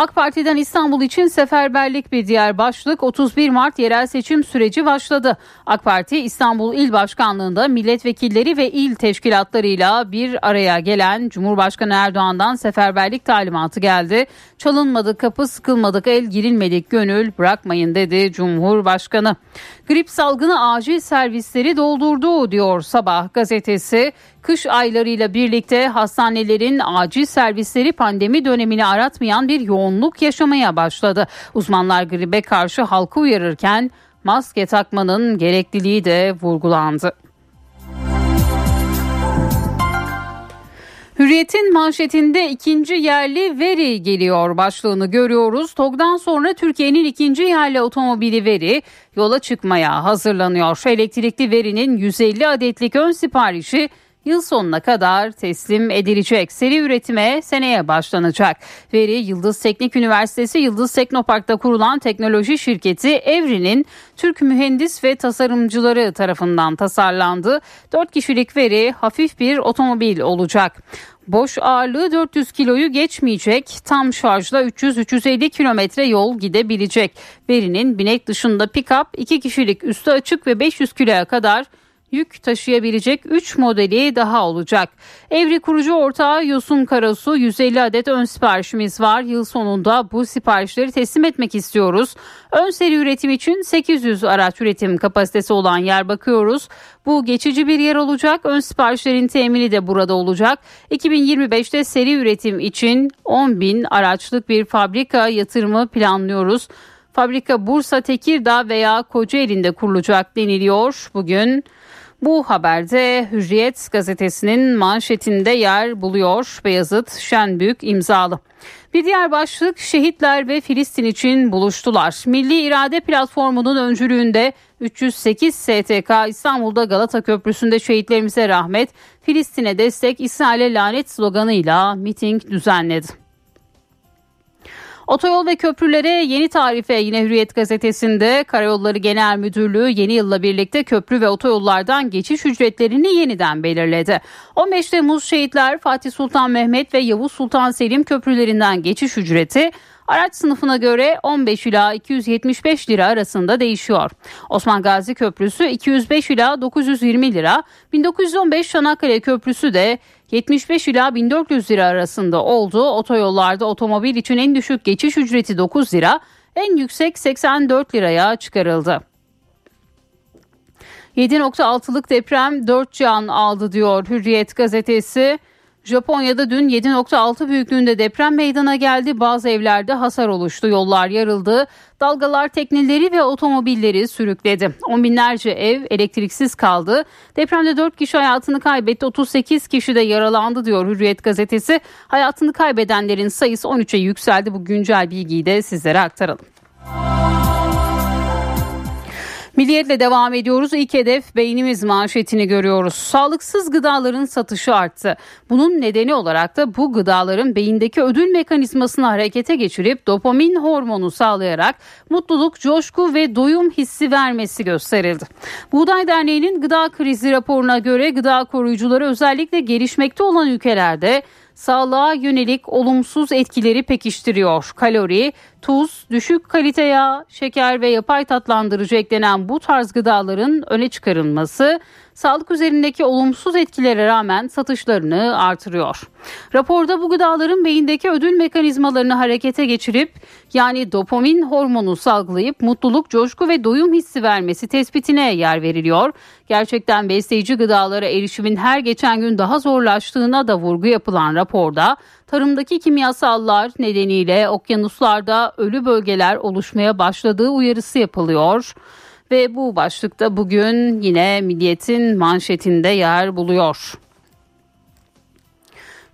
[SPEAKER 1] AK Parti'den İstanbul için seferberlik bir diğer başlık 31 Mart yerel seçim süreci başladı. AK Parti İstanbul İl Başkanlığı'nda milletvekilleri ve il teşkilatlarıyla bir araya gelen Cumhurbaşkanı Erdoğan'dan seferberlik talimatı geldi. Çalınmadık kapı sıkılmadık el girilmedik gönül bırakmayın dedi Cumhurbaşkanı. Grip salgını acil servisleri doldurdu diyor Sabah gazetesi. Kış aylarıyla birlikte hastanelerin acil servisleri pandemi dönemini aratmayan bir yoğunluk yaşamaya başladı. Uzmanlar gribe karşı halkı uyarırken maske takmanın gerekliliği de vurgulandı. Hürriyet'in manşetinde ikinci yerli veri geliyor başlığını görüyoruz. TOG'dan sonra Türkiye'nin ikinci yerli otomobili veri yola çıkmaya hazırlanıyor. Elektrikli verinin 150 adetlik ön siparişi yıl sonuna kadar teslim edilecek. Seri üretime seneye başlanacak. Veri Yıldız Teknik Üniversitesi Yıldız Teknopark'ta kurulan teknoloji şirketi Evri'nin Türk mühendis ve tasarımcıları tarafından tasarlandı. 4 kişilik veri hafif bir otomobil olacak. Boş ağırlığı 400 kiloyu geçmeyecek. Tam şarjla 300-350 kilometre yol gidebilecek. Verinin binek dışında pick-up 2 kişilik üstü açık ve 500 kiloya kadar yük taşıyabilecek 3 modeli daha olacak. Evri kurucu ortağı Yosun Karasu 150 adet ön siparişimiz var. Yıl sonunda bu siparişleri teslim etmek istiyoruz. Ön seri üretim için 800 araç üretim kapasitesi olan yer bakıyoruz. Bu geçici bir yer olacak. Ön siparişlerin temini de burada olacak. 2025'te seri üretim için 10 bin araçlık bir fabrika yatırımı planlıyoruz. Fabrika Bursa, Tekirdağ veya Kocaeli'nde kurulacak deniliyor bugün. Bu haberde Hürriyet gazetesinin manşetinde yer buluyor Beyazıt Şenbük imzalı. Bir diğer başlık şehitler ve Filistin için buluştular. Milli İrade Platformu'nun öncülüğünde 308 STK İstanbul'da Galata Köprüsü'nde şehitlerimize rahmet, Filistin'e destek, İsrail'e lanet sloganıyla miting düzenledi. Otoyol ve köprülere yeni tarife yine Hürriyet gazetesinde Karayolları Genel Müdürlüğü yeni yılla birlikte köprü ve otoyollardan geçiş ücretlerini yeniden belirledi. 15 Temmuz şehitler Fatih Sultan Mehmet ve Yavuz Sultan Selim köprülerinden geçiş ücreti Araç sınıfına göre 15 ila 275 lira arasında değişiyor. Osman Gazi Köprüsü 205 ila 920 lira, 1915 Çanakkale Köprüsü de 75 ila 1400 lira arasında oldu. Otoyollarda otomobil için en düşük geçiş ücreti 9 lira, en yüksek 84 liraya çıkarıldı. 7.6'lık deprem 4 can aldı diyor Hürriyet gazetesi. Japonya'da dün 7.6 büyüklüğünde deprem meydana geldi. Bazı evlerde hasar oluştu, yollar yarıldı. Dalgalar tekneleri ve otomobilleri sürükledi. On binlerce ev elektriksiz kaldı. Depremde 4 kişi hayatını kaybetti, 38 kişi de yaralandı diyor Hürriyet gazetesi. Hayatını kaybedenlerin sayısı 13'e yükseldi. Bu güncel bilgiyi de sizlere aktaralım. Milliyetle devam ediyoruz. İlk hedef beynimiz manşetini görüyoruz. Sağlıksız gıdaların satışı arttı. Bunun nedeni olarak da bu gıdaların beyindeki ödül mekanizmasını harekete geçirip dopamin hormonu sağlayarak mutluluk, coşku ve doyum hissi vermesi gösterildi. Buğday Derneği'nin gıda krizi raporuna göre gıda koruyucuları özellikle gelişmekte olan ülkelerde sağlığa yönelik olumsuz etkileri pekiştiriyor. Kalori, tuz, düşük kalite yağ, şeker ve yapay tatlandırıcı eklenen bu tarz gıdaların öne çıkarılması sağlık üzerindeki olumsuz etkilere rağmen satışlarını artırıyor. Raporda bu gıdaların beyindeki ödül mekanizmalarını harekete geçirip yani dopamin hormonu salgılayıp mutluluk, coşku ve doyum hissi vermesi tespitine yer veriliyor. Gerçekten besleyici gıdalara erişimin her geçen gün daha zorlaştığına da vurgu yapılan raporda tarımdaki kimyasallar nedeniyle okyanuslarda ölü bölgeler oluşmaya başladığı uyarısı yapılıyor. Ve bu başlıkta bugün yine Milliyet'in manşetinde yer buluyor.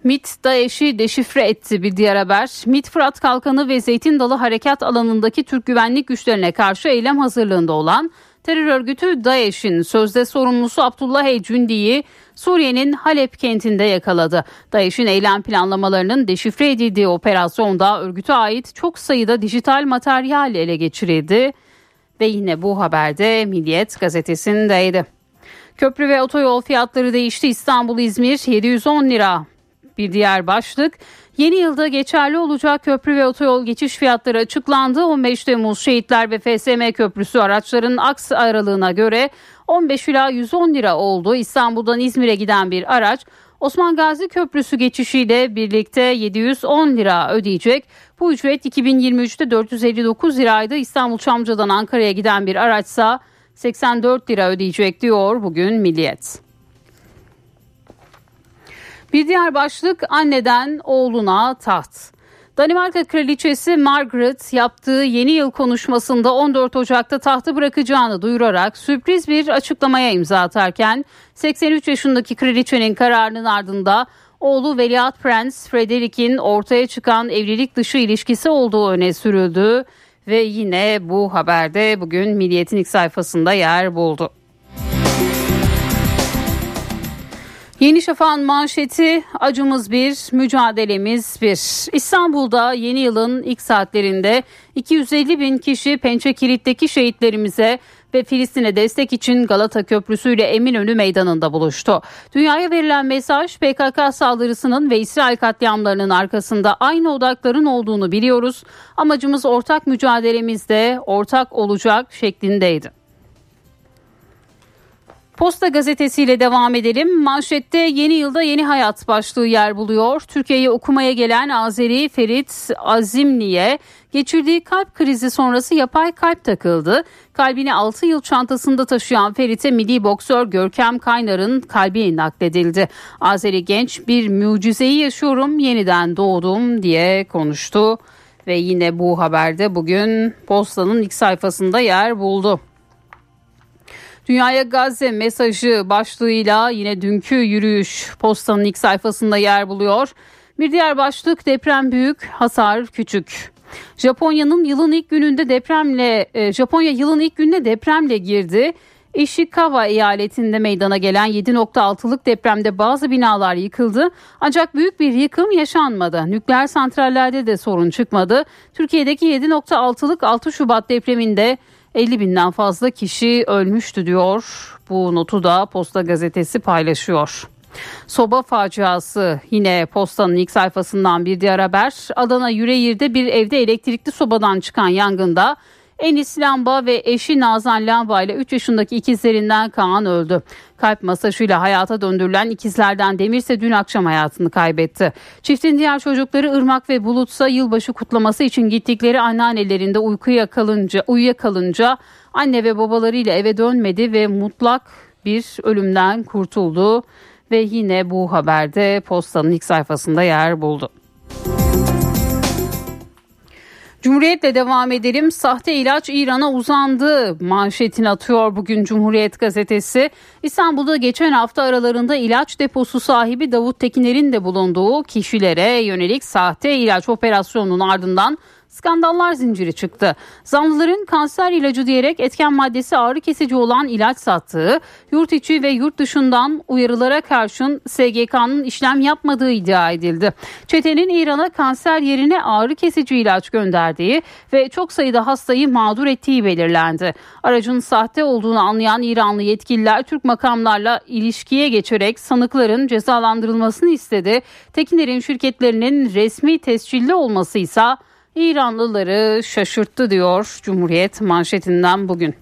[SPEAKER 1] MIT DAEŞ'i deşifre etti bir diğer haber. MIT Fırat Kalkanı ve Zeytin Dalı Harekat alanındaki Türk güvenlik güçlerine karşı eylem hazırlığında olan terör örgütü DAEŞ'in sözde sorumlusu Abdullah Ecündi'yi Suriye'nin Halep kentinde yakaladı. DAEŞ'in eylem planlamalarının deşifre edildiği operasyonda örgüte ait çok sayıda dijital materyal ele geçirildi. Ve yine bu haberde Milliyet gazetesindeydi. Köprü ve otoyol fiyatları değişti. İstanbul-İzmir 710 lira. Bir diğer başlık yeni yılda geçerli olacak köprü ve otoyol geçiş fiyatları açıklandı. 15 Temmuz Şehitler ve FSM Köprüsü araçların aks aralığına göre 15 ila 110 lira oldu. İstanbul'dan İzmir'e giden bir araç Osman Gazi Köprüsü geçişiyle birlikte 710 lira ödeyecek. Bu ücret 2023'te 459 liraydı. İstanbul Çamca'dan Ankara'ya giden bir araçsa 84 lira ödeyecek diyor bugün Milliyet. Bir diğer başlık anneden oğluna taht. Danimarka Kraliçesi Margaret yaptığı yeni yıl konuşmasında 14 Ocak'ta tahtı bırakacağını duyurarak sürpriz bir açıklamaya imza atarken 83 yaşındaki kraliçenin kararının ardında Oğlu Veliaht Prens Frederick'in ortaya çıkan evlilik dışı ilişkisi olduğu öne sürüldü ve yine bu haberde bugün Milliyet'in ilk sayfasında yer buldu. Yeni Şafak'ın manşeti acımız bir, mücadelemiz bir. İstanbul'da yeni yılın ilk saatlerinde 250 bin kişi Pençe Kilit'teki şehitlerimize ve Filistin'e destek için Galata Köprüsü ile Eminönü Meydanı'nda buluştu. Dünyaya verilen mesaj PKK saldırısının ve İsrail katliamlarının arkasında aynı odakların olduğunu biliyoruz. Amacımız ortak mücadelemizde ortak olacak şeklindeydi. Posta gazetesiyle devam edelim. Manşette yeni yılda yeni hayat başlığı yer buluyor. Türkiye'ye okumaya gelen Azeri Ferit Azimli'ye geçirdiği kalp krizi sonrası yapay kalp takıldı. Kalbini 6 yıl çantasında taşıyan Ferit'e milli boksör Görkem Kaynar'ın kalbi nakledildi. Azeri genç bir mucizeyi yaşıyorum yeniden doğdum diye konuştu. Ve yine bu haberde bugün postanın ilk sayfasında yer buldu. Dünyaya Gazze mesajı başlığıyla yine dünkü yürüyüş postanın ilk sayfasında yer buluyor. Bir diğer başlık deprem büyük, hasar küçük. Japonya'nın yılın ilk gününde depremle e, Japonya yılın ilk gününe depremle girdi. Ishikawa eyaletinde meydana gelen 7.6'lık depremde bazı binalar yıkıldı. Ancak büyük bir yıkım yaşanmadı. Nükleer santrallerde de sorun çıkmadı. Türkiye'deki 7.6'lık 6 Şubat depreminde 50 binden fazla kişi ölmüştü diyor. Bu notu da Posta Gazetesi paylaşıyor. Soba faciası yine postanın ilk sayfasından bir diğer haber. Adana Yüreğir'de bir evde elektrikli sobadan çıkan yangında Enis Lamba ve eşi Nazan Lamba ile 3 yaşındaki ikizlerinden Kaan öldü. Kalp masajıyla hayata döndürülen ikizlerden Demir ise dün akşam hayatını kaybetti. Çiftin diğer çocukları Irmak ve Bulutsa yılbaşı kutlaması için gittikleri anneannelerinde uykuya kalınca, uyuyakalınca anne ve babalarıyla eve dönmedi ve mutlak bir ölümden kurtuldu. Ve yine bu haberde postanın ilk sayfasında yer buldu. Cumhuriyetle devam edelim. Sahte ilaç İran'a uzandı manşetini atıyor bugün Cumhuriyet gazetesi. İstanbul'da geçen hafta aralarında ilaç deposu sahibi Davut Tekiner'in de bulunduğu kişilere yönelik sahte ilaç operasyonunun ardından skandallar zinciri çıktı. Zanlıların kanser ilacı diyerek etken maddesi ağrı kesici olan ilaç sattığı, yurt içi ve yurt dışından uyarılara karşın SGK'nın işlem yapmadığı iddia edildi. Çetenin İran'a kanser yerine ağrı kesici ilaç gönderdiği ve çok sayıda hastayı mağdur ettiği belirlendi. Aracın sahte olduğunu anlayan İranlı yetkililer Türk makamlarla ilişkiye geçerek sanıkların cezalandırılmasını istedi. Tekiner'in şirketlerinin resmi tescilli olması ise İranlıları şaşırttı diyor Cumhuriyet manşetinden bugün.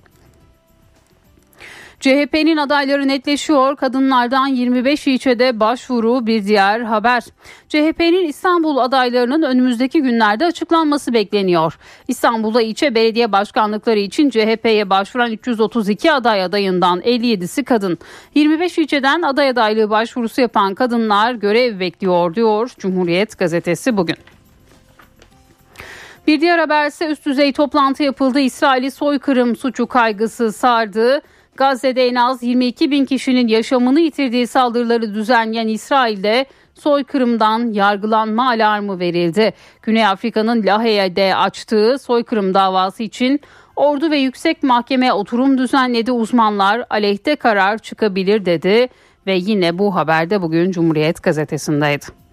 [SPEAKER 1] CHP'nin adayları netleşiyor. Kadınlardan 25 ilçede başvuru bir diğer haber. CHP'nin İstanbul adaylarının önümüzdeki günlerde açıklanması bekleniyor. İstanbul'da ilçe belediye başkanlıkları için CHP'ye başvuran 332 aday adayından 57'si kadın. 25 ilçeden aday adaylığı başvurusu yapan kadınlar görev bekliyor diyor Cumhuriyet gazetesi bugün. Bir diğer haber ise üst düzey toplantı yapıldı. İsrail'i soykırım suçu kaygısı sardı. Gazze'de en az 22 bin kişinin yaşamını yitirdiği saldırıları düzenleyen İsrail'de soykırımdan yargılanma alarmı verildi. Güney Afrika'nın Lahey'de açtığı soykırım davası için ordu ve yüksek mahkeme oturum düzenledi. Uzmanlar aleyhte karar çıkabilir dedi ve yine bu haberde bugün Cumhuriyet gazetesindeydi.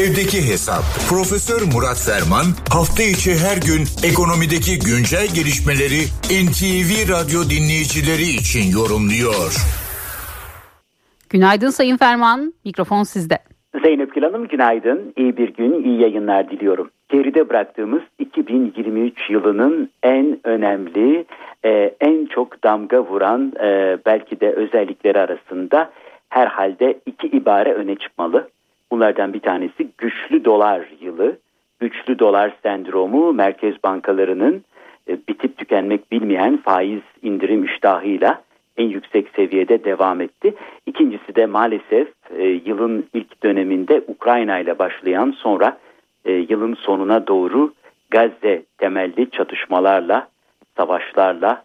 [SPEAKER 2] Evdeki Hesap. Profesör Murat Ferman hafta içi her gün ekonomideki güncel gelişmeleri NTV Radyo dinleyicileri için yorumluyor.
[SPEAKER 1] Günaydın Sayın Ferman. Mikrofon sizde.
[SPEAKER 39] Zeynep Gül Hanım günaydın. İyi bir gün, iyi yayınlar diliyorum. Geride bıraktığımız 2023 yılının en önemli, e, en çok damga vuran e, belki de özellikleri arasında herhalde iki ibare öne çıkmalı. Bunlardan bir tanesi güçlü dolar yılı. Güçlü dolar sendromu merkez bankalarının e, bitip tükenmek bilmeyen faiz indirim iştahıyla en yüksek seviyede devam etti. İkincisi de maalesef e, yılın ilk döneminde Ukrayna ile başlayan sonra e, yılın sonuna doğru Gazze temelli çatışmalarla, savaşlarla,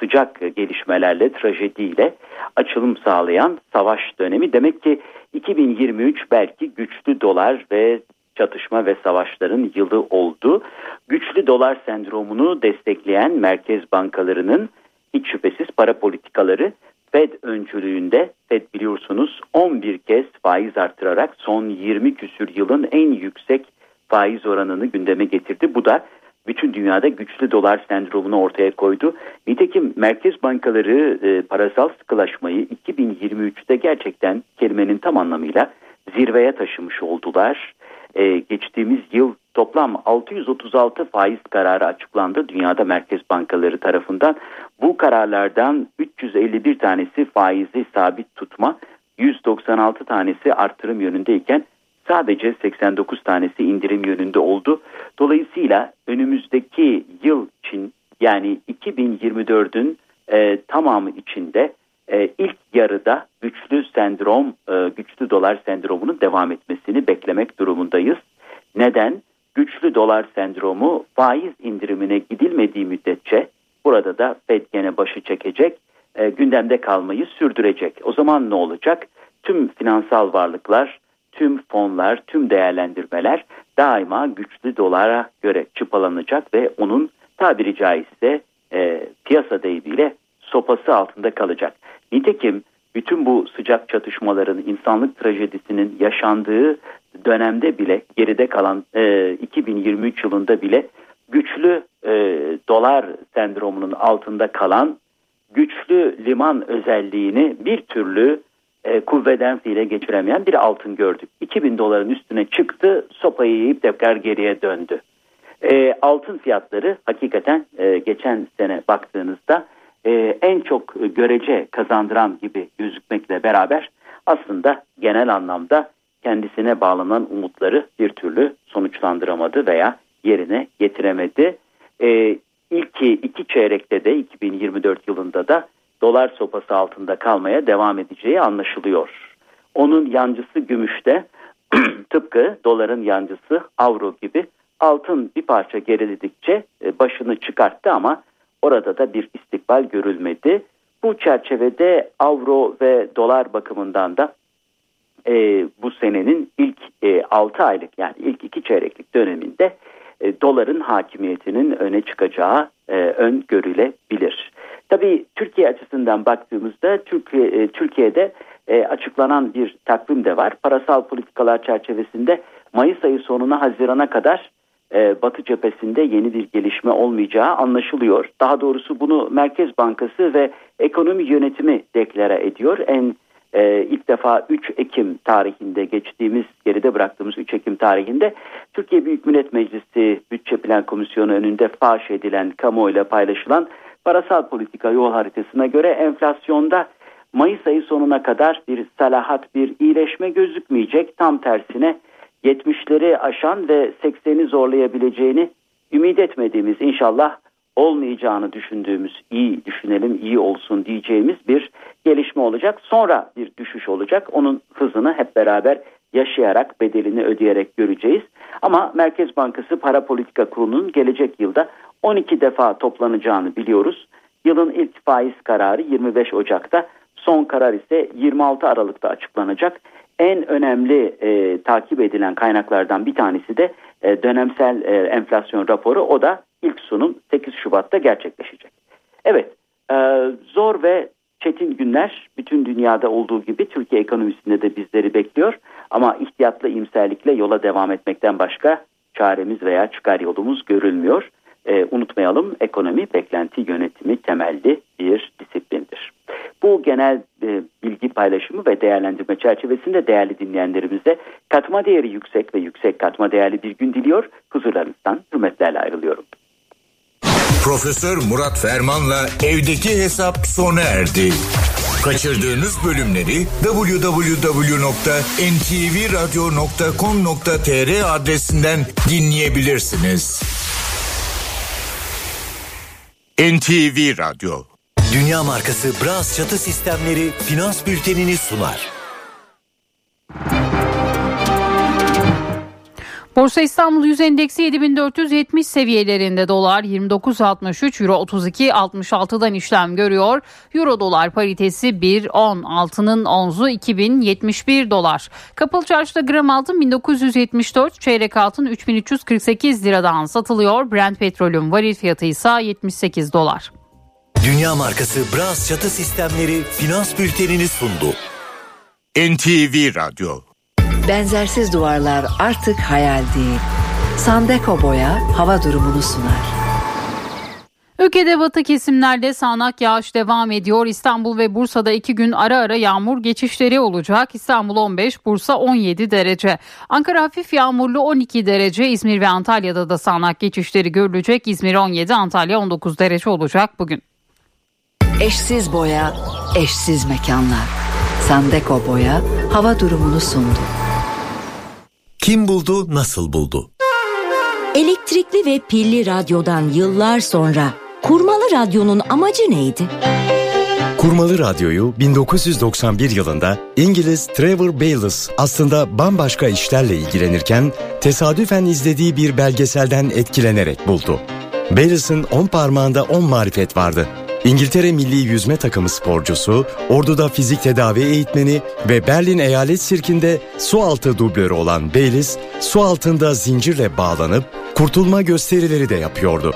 [SPEAKER 39] sıcak gelişmelerle, trajediyle açılım sağlayan savaş dönemi. Demek ki 2023 belki güçlü dolar ve çatışma ve savaşların yılı oldu. Güçlü dolar sendromunu destekleyen merkez bankalarının hiç şüphesiz para politikaları Fed öncülüğünde Fed biliyorsunuz 11 kez faiz artırarak son 20 küsür yılın en yüksek faiz oranını gündeme getirdi. Bu da bütün dünyada güçlü dolar sendromunu ortaya koydu. Nitekim merkez bankaları e, parasal sıkılaşmayı 2023'te gerçekten kelimenin tam anlamıyla zirveye taşımış oldular. E, geçtiğimiz yıl toplam 636 faiz kararı açıklandı dünyada merkez bankaları tarafından. Bu kararlardan 351 tanesi faizi sabit tutma, 196 tanesi artırım yönündeyken sadece 89 tanesi indirim yönünde oldu. Dolayısıyla önümüzdeki yıl için yani 2024'ün e, tamamı içinde e, ilk yarıda güçlü sendrom, e, güçlü dolar sendromunun devam etmesini beklemek durumundayız. Neden? Güçlü dolar sendromu faiz indirimine gidilmediği müddetçe burada da Fed gene başı çekecek, e, gündemde kalmayı sürdürecek. O zaman ne olacak? Tüm finansal varlıklar, tüm fonlar, tüm değerlendirmeler daima güçlü dolara göre çıpalanacak ve onun tabiri caizse e, piyasa deyimiyle sopası altında kalacak. Nitekim bütün bu sıcak çatışmaların insanlık trajedisinin yaşandığı dönemde bile geride kalan e, 2023 yılında bile güçlü e, dolar sendromunun altında kalan güçlü liman özelliğini bir türlü e, kuvveden fiile geçiremeyen bir altın gördük. 2000 doların üstüne çıktı sopayı yiyip tekrar geriye döndü. E, altın fiyatları hakikaten e, geçen sene baktığınızda e, en çok görece kazandıran gibi gözükmekle beraber aslında genel anlamda kendisine bağlanan umutları bir türlü sonuçlandıramadı veya yerine getiremedi. E, ilk iki çeyrekte de 2024 yılında da dolar sopası altında kalmaya devam edeceği anlaşılıyor. Onun yancısı gümüşte tıpkı doların yancısı avro gibi altın bir parça geriledikçe e, başını çıkarttı ama orada da bir istikbal görülmedi. Bu çerçevede avro ve dolar bakımından da e, bu senenin ilk e, 6 aylık yani ilk 2 çeyreklik döneminde e, doların hakimiyetinin öne çıkacağı e, öngörülebilir. Tabii Türkiye açısından baktığımızda Türkiye, e, Türkiye'de e, açıklanan bir takvim de var. Parasal politikalar çerçevesinde Mayıs ayı sonuna Haziran'a kadar e, Batı cephesinde yeni bir gelişme olmayacağı anlaşılıyor. Daha doğrusu bunu Merkez Bankası ve ekonomi yönetimi deklare ediyor. En e, ilk defa 3 Ekim tarihinde geçtiğimiz geride bıraktığımız 3 Ekim tarihinde Türkiye Büyük Millet Meclisi Bütçe Plan Komisyonu önünde faş edilen kamuoyuyla paylaşılan parasal politika yol haritasına göre enflasyonda Mayıs ayı sonuna kadar bir salahat, bir iyileşme gözükmeyecek. Tam tersine 70'leri aşan ve 80'i zorlayabileceğini ümit etmediğimiz inşallah olmayacağını düşündüğümüz iyi düşünelim iyi olsun diyeceğimiz bir gelişme olacak. Sonra bir düşüş olacak. Onun hızını hep beraber yaşayarak bedelini ödeyerek göreceğiz. Ama Merkez Bankası Para Politika Kurulu'nun gelecek yılda 12 defa toplanacağını biliyoruz. Yılın ilk faiz kararı 25 Ocak'ta, son karar ise 26 Aralık'ta açıklanacak. En önemli e, takip edilen kaynaklardan bir tanesi de e, dönemsel e, enflasyon raporu. O da ilk sunum 8 Şubat'ta gerçekleşecek. Evet, e, zor ve çetin günler bütün dünyada olduğu gibi Türkiye ekonomisinde de bizleri bekliyor. Ama ihtiyatlı imserlikle yola devam etmekten başka çaremiz veya çıkar yolumuz görülmüyor. E, unutmayalım ekonomi beklenti yönetimi temelli bir disiplindir. Bu genel e, bilgi paylaşımı ve değerlendirme çerçevesinde değerli dinleyenlerimize katma değeri yüksek ve yüksek katma değerli bir gün diliyor. Huzurlarınızdan hürmetlerle ayrılıyorum.
[SPEAKER 2] Profesör Murat Ferman'la evdeki hesap sona erdi. Kaçırdığınız bölümleri www.ntvradio.com.tr adresinden dinleyebilirsiniz. NTV Radyo
[SPEAKER 40] Dünya markası Bras çatı sistemleri finans bültenini sunar.
[SPEAKER 1] Borsa İstanbul Yüz Endeksi 7470 seviyelerinde dolar 29.63 euro 32.66'dan işlem görüyor. Euro dolar paritesi 1.10 altının onzu 2071 dolar. Kapalı çarşıda gram altın 1974 çeyrek altın 3348 liradan satılıyor. Brent petrolün varil fiyatı ise 78 dolar.
[SPEAKER 40] Dünya markası Bras çatı sistemleri finans bültenini sundu.
[SPEAKER 2] NTV Radyo
[SPEAKER 41] Benzersiz duvarlar artık hayal değil. Sandeko Boya hava durumunu sunar.
[SPEAKER 1] Ülkede batı kesimlerde sağanak yağış devam ediyor. İstanbul ve Bursa'da iki gün ara ara yağmur geçişleri olacak. İstanbul 15, Bursa 17 derece. Ankara hafif yağmurlu 12 derece. İzmir ve Antalya'da da sağanak geçişleri görülecek. İzmir 17, Antalya 19 derece olacak bugün.
[SPEAKER 41] Eşsiz boya, eşsiz mekanlar. Sandeko Boya hava durumunu sundu.
[SPEAKER 40] Kim buldu, nasıl buldu?
[SPEAKER 42] Elektrikli ve pilli radyodan yıllar sonra kurmalı radyonun amacı neydi?
[SPEAKER 43] Kurmalı radyoyu 1991 yılında İngiliz Trevor Bayliss aslında bambaşka işlerle ilgilenirken tesadüfen izlediği bir belgeselden etkilenerek buldu. Bayliss'in 10 parmağında 10 marifet vardı. İngiltere milli yüzme takımı sporcusu, orduda fizik tedavi eğitmeni ve Berlin Eyalet Sirkinde su altı dublörü olan Bayliss, su altında zincirle bağlanıp kurtulma gösterileri de yapıyordu.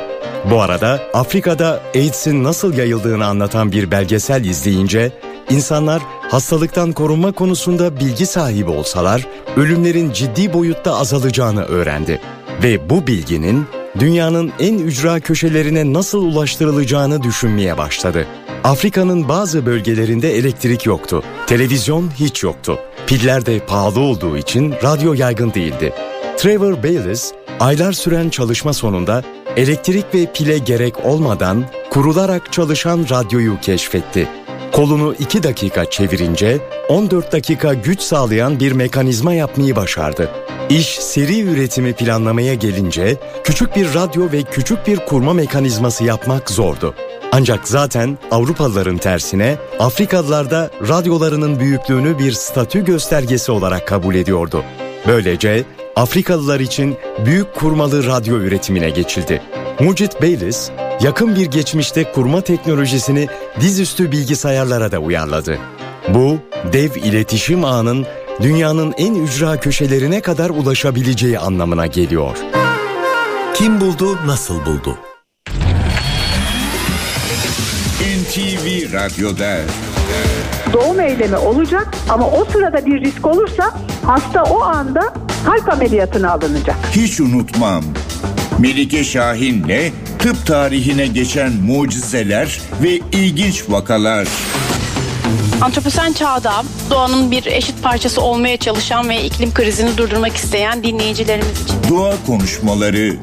[SPEAKER 43] Bu arada Afrika'da AIDS'in nasıl yayıldığını anlatan bir belgesel izleyince insanlar hastalıktan korunma konusunda bilgi sahibi olsalar ölümlerin ciddi boyutta azalacağını öğrendi. Ve bu bilginin dünyanın en ücra köşelerine nasıl ulaştırılacağını düşünmeye başladı. Afrika'nın bazı bölgelerinde elektrik yoktu. Televizyon hiç yoktu. Piller de pahalı olduğu için radyo yaygın değildi. Trevor Bayliss aylar süren çalışma sonunda elektrik ve pile gerek olmadan kurularak çalışan radyoyu keşfetti. Kolunu 2 dakika çevirince 14 dakika güç sağlayan bir mekanizma yapmayı başardı. İş seri üretimi planlamaya gelince küçük bir radyo ve küçük bir kurma mekanizması yapmak zordu. Ancak zaten Avrupalıların tersine Afrikalılar da radyolarının büyüklüğünü bir statü göstergesi olarak kabul ediyordu. Böylece Afrikalılar için büyük kurmalı radyo üretimine geçildi. Mucit Bayliss, yakın bir geçmişte kurma teknolojisini dizüstü bilgisayarlara da uyarladı. Bu, dev iletişim ağının dünyanın en ücra köşelerine kadar ulaşabileceği anlamına geliyor.
[SPEAKER 40] Kim buldu, nasıl buldu?
[SPEAKER 2] NTV Radyo'da
[SPEAKER 44] doğum eylemi olacak ama o sırada bir risk olursa hasta o anda kalp ameliyatına alınacak.
[SPEAKER 2] Hiç unutmam. Melike Şahin'le tıp tarihine geçen mucizeler ve ilginç vakalar.
[SPEAKER 45] Antroposen çağda doğanın bir eşit parçası olmaya çalışan ve iklim krizini durdurmak isteyen dinleyicilerimiz için.
[SPEAKER 2] Doğa konuşmaları,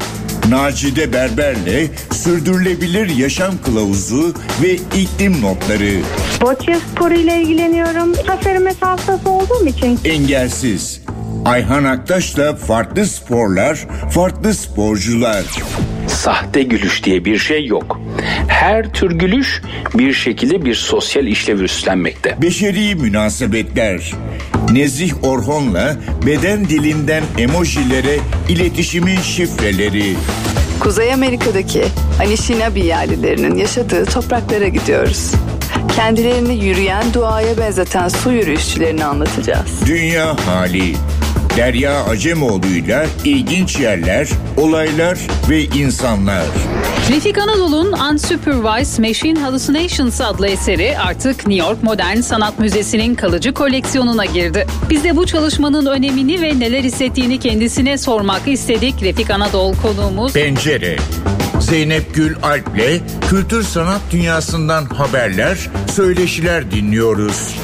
[SPEAKER 2] Nacide Berber'le sürdürülebilir yaşam kılavuzu ve iklim notları.
[SPEAKER 44] Bocce sporu ile ilgileniyorum. Zafer mesafesi olduğum için.
[SPEAKER 2] Engelsiz. Ayhan Aktaş'la farklı sporlar, farklı sporcular.
[SPEAKER 46] Sahte gülüş diye bir şey yok. Her tür gülüş bir şekilde bir sosyal işlev üstlenmekte.
[SPEAKER 2] Beşeri münasebetler. Nezih Orhon'la beden dilinden emojilere iletişimin şifreleri.
[SPEAKER 47] Kuzey Amerika'daki Anishinaabe yerlilerinin yaşadığı topraklara gidiyoruz. Kendilerini yürüyen duaya benzeten su yürüyüşçülerini anlatacağız.
[SPEAKER 2] Dünya hali. Derya Acemoğlu'yla ilginç yerler, olaylar ve insanlar.
[SPEAKER 1] Refik Anadolu'nun Unsupervised Machine Hallucinations adlı eseri artık New York Modern Sanat Müzesi'nin kalıcı koleksiyonuna girdi. Biz de bu çalışmanın önemini ve neler hissettiğini kendisine sormak istedik. Refik Anadolu konuğumuz.
[SPEAKER 2] Pencere. Zeynep Gül Alp'le kültür sanat dünyasından haberler, söyleşiler dinliyoruz.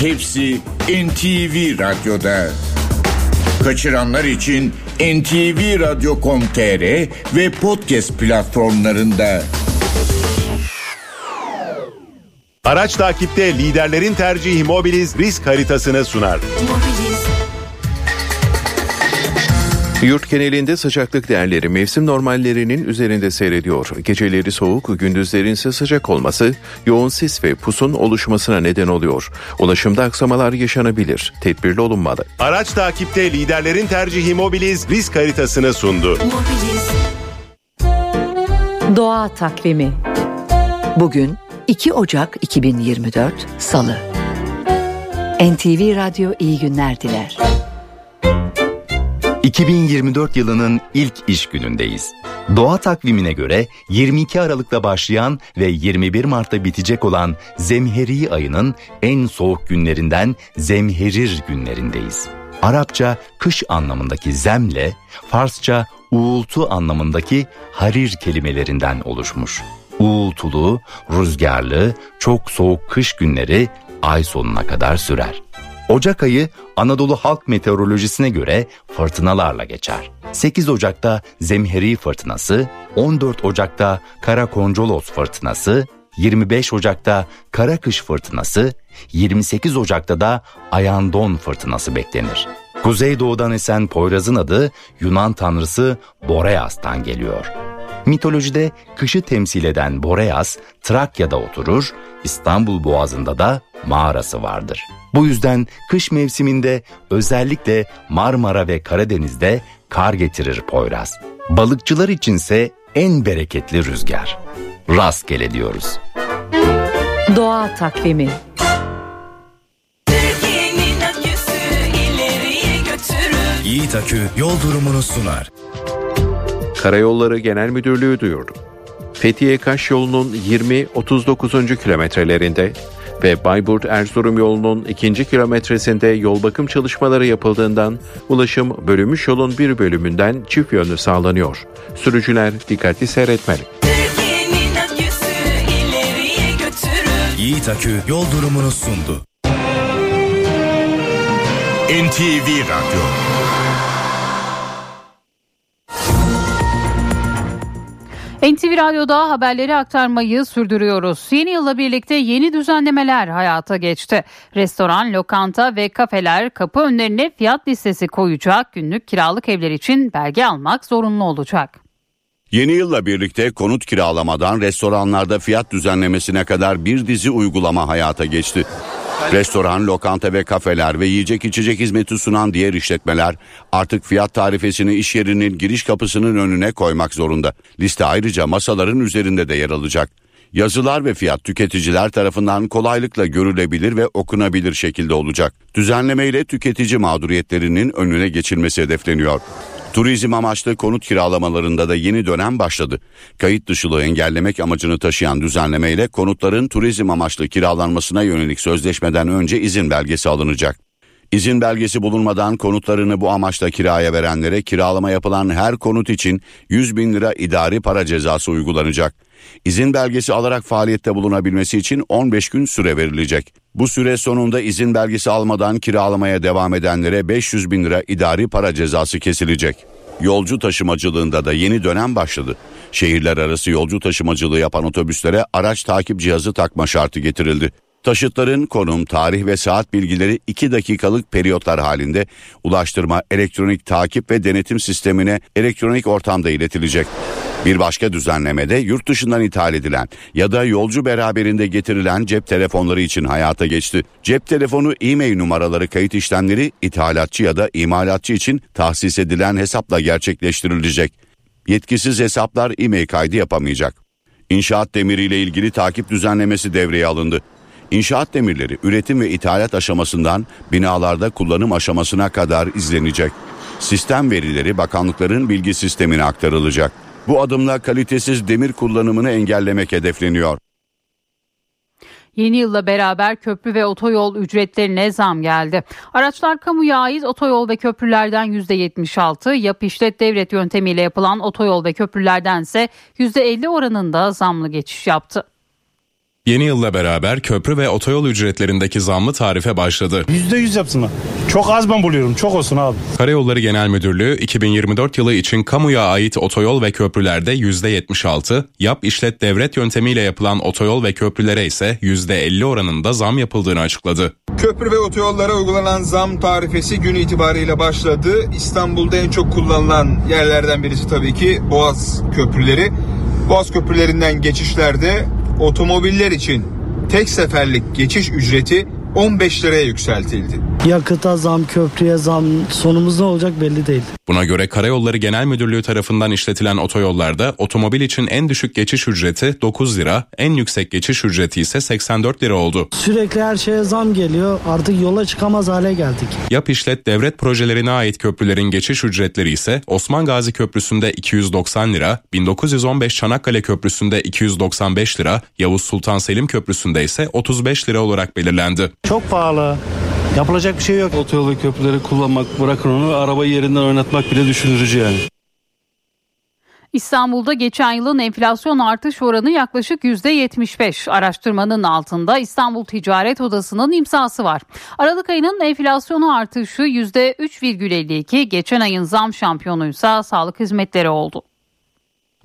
[SPEAKER 2] Hepsi NTV Radyo'da. Kaçıranlar için ntvradio.com.tr ve podcast platformlarında.
[SPEAKER 48] Araç takipte liderlerin tercihi Mobiliz risk haritasını sunar.
[SPEAKER 36] Yurt genelinde sıcaklık değerleri mevsim normallerinin üzerinde seyrediyor. Geceleri soğuk, gündüzlerin ise sıcak olması yoğun sis ve pusun oluşmasına neden oluyor. Ulaşımda aksamalar yaşanabilir. Tedbirli olunmalı.
[SPEAKER 48] Araç takipte liderlerin tercihi Mobiliz risk haritasını sundu.
[SPEAKER 41] Doğa takvimi. Bugün 2 Ocak 2024 Salı. NTV Radyo iyi günler diler.
[SPEAKER 49] 2024 yılının ilk iş günündeyiz. Doğa takvimine göre 22 Aralık'ta başlayan ve 21 Mart'ta bitecek olan Zemheri ayının en soğuk günlerinden Zemherir günlerindeyiz. Arapça kış anlamındaki zemle, Farsça uğultu anlamındaki harir kelimelerinden oluşmuş. Uğultulu, rüzgarlı, çok soğuk kış günleri ay sonuna kadar sürer. Ocak ayı Anadolu Halk Meteorolojisi'ne göre fırtınalarla geçer. 8 Ocak'ta Zemheri fırtınası, 14 Ocak'ta Karakoncolos fırtınası, 25 Ocak'ta Karakış fırtınası, 28 Ocak'ta da Ayandon fırtınası beklenir. Kuzeydoğudan esen Poyraz'ın adı Yunan tanrısı Boreas'tan geliyor. Mitolojide kışı temsil eden Boreas, Trakya'da oturur, İstanbul Boğazı'nda da mağarası vardır. Bu yüzden kış mevsiminde özellikle Marmara ve Karadeniz'de kar getirir Poyraz. Balıkçılar içinse en bereketli rüzgar. Rastgele diyoruz.
[SPEAKER 41] Doğa takvimi.
[SPEAKER 43] Yiğit Akü yol durumunu sunar.
[SPEAKER 36] Karayolları Genel Müdürlüğü duyurdu. Fethiye-Kaş yolunun 20-39. kilometrelerinde ve Bayburt-Erzurum yolunun ikinci kilometresinde yol bakım çalışmaları yapıldığından ulaşım bölünmüş yolun bir bölümünden çift yönlü sağlanıyor. Sürücüler dikkatli seyretmeli.
[SPEAKER 43] Yiğit Akü yol durumunu sundu.
[SPEAKER 2] NTV Radyo
[SPEAKER 1] NTV Radyo'da haberleri aktarmayı sürdürüyoruz. Yeni yılla birlikte yeni düzenlemeler hayata geçti. Restoran, lokanta ve kafeler kapı önlerine fiyat listesi koyacak. Günlük kiralık evler için belge almak zorunlu olacak.
[SPEAKER 10] Yeni yılla birlikte konut kiralamadan restoranlarda fiyat düzenlemesine kadar bir dizi uygulama hayata geçti. Restoran, lokanta ve kafeler ve yiyecek içecek hizmeti sunan diğer işletmeler artık fiyat tarifesini iş yerinin giriş kapısının önüne koymak zorunda. Liste ayrıca masaların üzerinde de yer alacak. Yazılar ve fiyat tüketiciler tarafından kolaylıkla görülebilir ve okunabilir şekilde olacak. Düzenlemeyle tüketici mağduriyetlerinin önüne geçilmesi hedefleniyor. Turizm amaçlı konut kiralamalarında da yeni dönem başladı. Kayıt dışılığı engellemek amacını taşıyan düzenlemeyle konutların turizm amaçlı kiralanmasına yönelik sözleşmeden önce izin belgesi alınacak. İzin belgesi bulunmadan konutlarını bu amaçla kiraya verenlere kiralama yapılan her konut için 100 bin lira idari para cezası uygulanacak. İzin belgesi alarak faaliyette bulunabilmesi için 15 gün süre verilecek. Bu süre sonunda izin belgesi almadan kiralamaya devam edenlere 500 bin lira idari para cezası kesilecek. Yolcu taşımacılığında da yeni dönem başladı. Şehirler arası yolcu taşımacılığı yapan otobüslere araç takip cihazı takma şartı getirildi. Taşıtların konum, tarih ve saat bilgileri 2 dakikalık periyotlar halinde Ulaştırma Elektronik Takip ve Denetim Sistemine elektronik ortamda iletilecek. Bir başka düzenlemede yurt dışından ithal edilen ya da yolcu beraberinde getirilen cep telefonları için hayata geçti. Cep telefonu e-mail numaraları kayıt işlemleri ithalatçı ya da imalatçı için tahsis edilen hesapla gerçekleştirilecek. Yetkisiz hesaplar e-mail kaydı yapamayacak. İnşaat demiriyle ilgili takip düzenlemesi devreye alındı. İnşaat demirleri üretim ve ithalat aşamasından binalarda kullanım aşamasına kadar izlenecek. Sistem verileri bakanlıkların bilgi sistemine aktarılacak. Bu adımla kalitesiz demir kullanımını engellemek hedefleniyor.
[SPEAKER 1] Yeni yılla beraber köprü ve otoyol ücretlerine zam geldi. Araçlar kamuya ait otoyol ve köprülerden %76, yap işlet devlet yöntemiyle yapılan otoyol ve köprülerdense %50 oranında zamlı geçiş yaptı.
[SPEAKER 13] Yeni yılla beraber köprü ve otoyol ücretlerindeki zamlı tarife başladı.
[SPEAKER 50] %100 yapsınlar. Çok az ben buluyorum. Çok olsun abi.
[SPEAKER 13] Karayolları Genel Müdürlüğü 2024 yılı için kamuya ait otoyol ve köprülerde %76, yap işlet devret yöntemiyle yapılan otoyol ve köprülere ise %50 oranında zam yapıldığını açıkladı.
[SPEAKER 51] Köprü ve otoyollara uygulanan zam tarifesi gün itibariyle başladı. İstanbul'da en çok kullanılan yerlerden birisi tabii ki Boğaz köprüleri. Boğaz köprülerinden geçişlerde otomobiller için tek seferlik geçiş ücreti 15 liraya yükseltildi.
[SPEAKER 52] Yakıta zam, köprüye zam sonumuz ne olacak belli değil.
[SPEAKER 13] Buna göre Karayolları Genel Müdürlüğü tarafından işletilen otoyollarda otomobil için en düşük geçiş ücreti 9 lira, en yüksek geçiş ücreti ise 84 lira oldu.
[SPEAKER 52] Sürekli her şeye zam geliyor. Artık yola çıkamaz hale geldik.
[SPEAKER 13] Yap işlet devlet projelerine ait köprülerin geçiş ücretleri ise Osman Gazi Köprüsü'nde 290 lira, 1915 Çanakkale Köprüsü'nde 295 lira, Yavuz Sultan Selim Köprüsü'nde ise 35 lira olarak belirlendi.
[SPEAKER 50] Çok pahalı. Yapılacak bir şey yok.
[SPEAKER 53] Otoyol ve köprüleri kullanmak bırakın onu arabayı yerinden oynatmak bile düşündürücü yani.
[SPEAKER 1] İstanbul'da geçen yılın enflasyon artış oranı yaklaşık %75. Araştırmanın altında İstanbul Ticaret Odası'nın imzası var. Aralık ayının enflasyonu artışı %3,52. Geçen ayın zam şampiyonuysa sağlık hizmetleri oldu.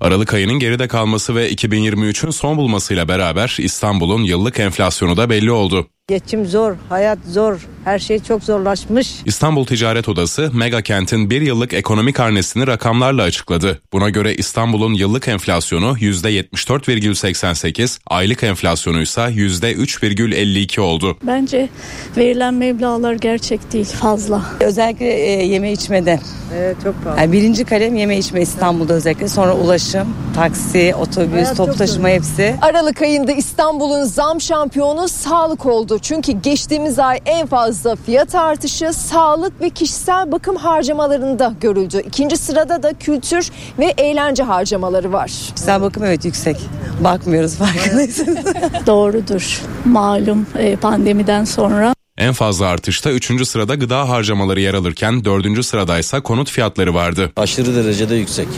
[SPEAKER 13] Aralık ayının geride kalması ve 2023'ün son bulmasıyla beraber İstanbul'un yıllık enflasyonu da belli oldu.
[SPEAKER 54] Geçim zor, hayat zor, her şey çok zorlaşmış.
[SPEAKER 13] İstanbul Ticaret Odası Mega Kent'in bir yıllık ekonomi karnesini rakamlarla açıkladı. Buna göre İstanbul'un yıllık enflasyonu %74,88, aylık enflasyonu ise %3,52 oldu.
[SPEAKER 15] Bence verilen meblağlar gerçek değil fazla.
[SPEAKER 41] Özellikle e, yeme içmede.
[SPEAKER 54] Evet çok pahalı.
[SPEAKER 41] Yani birinci kalem yeme içme İstanbul'da özellikle. Sonra ulaşım, taksi, otobüs,
[SPEAKER 54] Hayat
[SPEAKER 41] toplu taşıma hepsi.
[SPEAKER 14] Aralık ayında İstanbul'un zam şampiyonu sağlık oldu. Çünkü geçtiğimiz ay en fazla fiyat artışı sağlık ve kişisel bakım harcamalarında görüldü. İkinci sırada da kültür ve eğlence harcamaları var.
[SPEAKER 41] Kişisel bakım evet yüksek. Bakmıyoruz farkındaysanız.
[SPEAKER 15] Doğrudur. Malum e, pandemiden sonra.
[SPEAKER 13] En fazla artışta 3. sırada gıda harcamaları yer alırken 4. sıradaysa konut fiyatları vardı.
[SPEAKER 55] Aşırı derecede yüksek.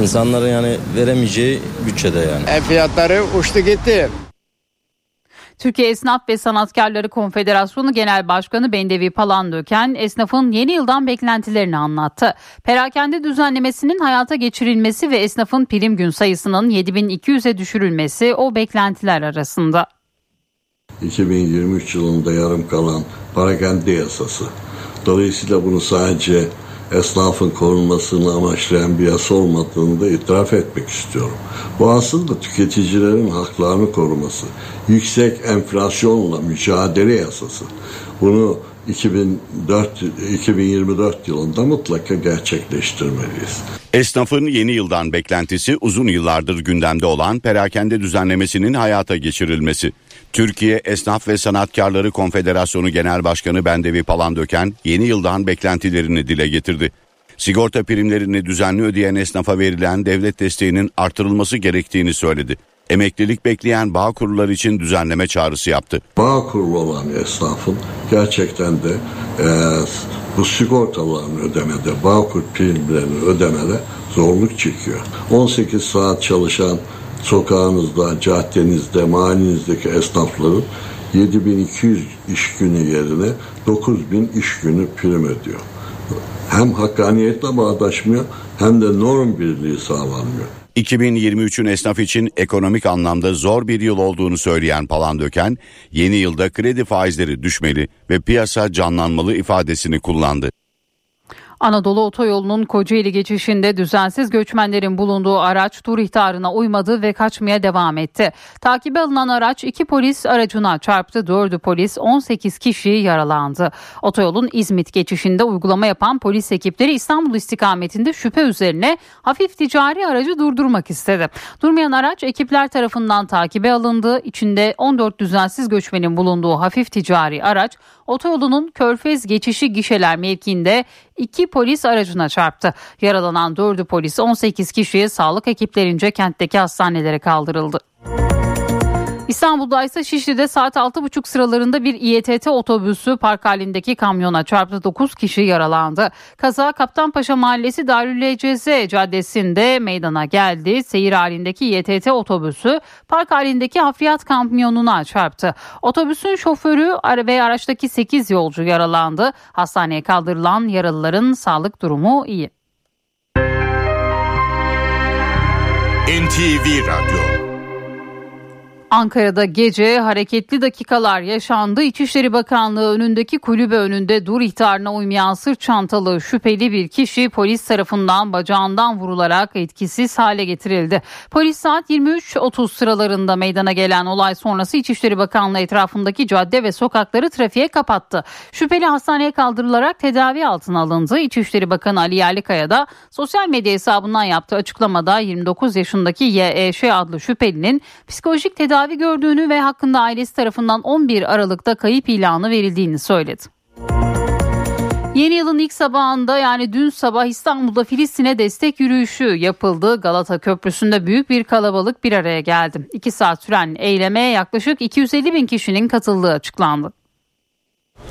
[SPEAKER 55] İnsanların yani veremeyeceği bütçede yani.
[SPEAKER 56] E fiyatları uçtu gitti.
[SPEAKER 1] Türkiye Esnaf ve Sanatkarları Konfederasyonu Genel Başkanı Bendevi Palandöken esnafın yeni yıldan beklentilerini anlattı. Perakende düzenlemesinin hayata geçirilmesi ve esnafın prim gün sayısının 7200'e düşürülmesi o beklentiler arasında.
[SPEAKER 57] 2023 yılında yarım kalan parakende yasası. Dolayısıyla bunu sadece esnafın korunmasını amaçlayan bir yasa olmadığını da itiraf etmek istiyorum. Bu aslında tüketicilerin haklarını koruması, yüksek enflasyonla mücadele yasası. Bunu 2004 2024 yılında mutlaka gerçekleştirmeliyiz.
[SPEAKER 10] Esnafın yeni yıldan beklentisi uzun yıllardır gündemde olan perakende düzenlemesinin hayata geçirilmesi. Türkiye Esnaf ve Sanatkarları Konfederasyonu Genel Başkanı Bendevi Palandöken yeni yıldan beklentilerini dile getirdi. Sigorta primlerini düzenli ödeyen esnafa verilen devlet desteğinin artırılması gerektiğini söyledi. Emeklilik bekleyen bağ kurullar için düzenleme çağrısı yaptı.
[SPEAKER 57] Bağ kurulu olan esnafın gerçekten de e, bu sigortalarını ödemede, bağ kur primlerini ödemede zorluk çekiyor. 18 saat çalışan sokağınızda, caddenizde, mahallenizdeki esnafların 7200 iş günü yerine 9000 iş günü prim ödüyor. Hem hakkaniyetle bağdaşmıyor hem de norm birliği sağlanmıyor.
[SPEAKER 10] 2023'ün esnaf için ekonomik anlamda zor bir yıl olduğunu söyleyen Palandöken, yeni yılda kredi faizleri düşmeli ve piyasa canlanmalı ifadesini kullandı.
[SPEAKER 1] Anadolu Otoyolu'nun Kocaeli geçişinde düzensiz göçmenlerin bulunduğu araç tur ihtarına uymadı ve kaçmaya devam etti. Takibe alınan araç iki polis aracına çarptı. Dördü polis 18 kişi yaralandı. Otoyolun İzmit geçişinde uygulama yapan polis ekipleri İstanbul istikametinde şüphe üzerine hafif ticari aracı durdurmak istedi. Durmayan araç ekipler tarafından takibe alındı. İçinde 14 düzensiz göçmenin bulunduğu hafif ticari araç otoyolunun Körfez geçişi gişeler mevkiinde iki polis aracına çarptı. Yaralanan 4'ü polis 18 kişiye sağlık ekiplerince kentteki hastanelere kaldırıldı. İstanbul'da ise Şişli'de saat 6.30 sıralarında bir İETT otobüsü park halindeki kamyona çarptı 9 kişi yaralandı. Kaza Kaptanpaşa Mahallesi Darül ECZ caddesinde meydana geldi. Seyir halindeki İETT otobüsü park halindeki hafriyat kamyonuna çarptı. Otobüsün şoförü ve araçtaki 8 yolcu yaralandı. Hastaneye kaldırılan yaralıların sağlık durumu iyi.
[SPEAKER 2] NTV Radyo
[SPEAKER 1] Ankara'da gece hareketli dakikalar yaşandı. İçişleri Bakanlığı önündeki kulübe önünde dur ihtarına uymayan sırt çantalı şüpheli bir kişi polis tarafından bacağından vurularak etkisiz hale getirildi. Polis saat 23.30 sıralarında meydana gelen olay sonrası İçişleri Bakanlığı etrafındaki cadde ve sokakları trafiğe kapattı. Şüpheli hastaneye kaldırılarak tedavi altına alındı. İçişleri Bakanı Ali Yerlikaya da sosyal medya hesabından yaptığı açıklamada 29 yaşındaki YEŞ adlı şüphelinin psikolojik tedavi tedavi gördüğünü ve hakkında ailesi tarafından 11 Aralık'ta kayıp ilanı verildiğini söyledi. Yeni yılın ilk sabahında yani dün sabah İstanbul'da Filistin'e destek yürüyüşü yapıldı. Galata Köprüsü'nde büyük bir kalabalık bir araya geldi. İki saat süren eyleme yaklaşık 250 bin kişinin katıldığı açıklandı.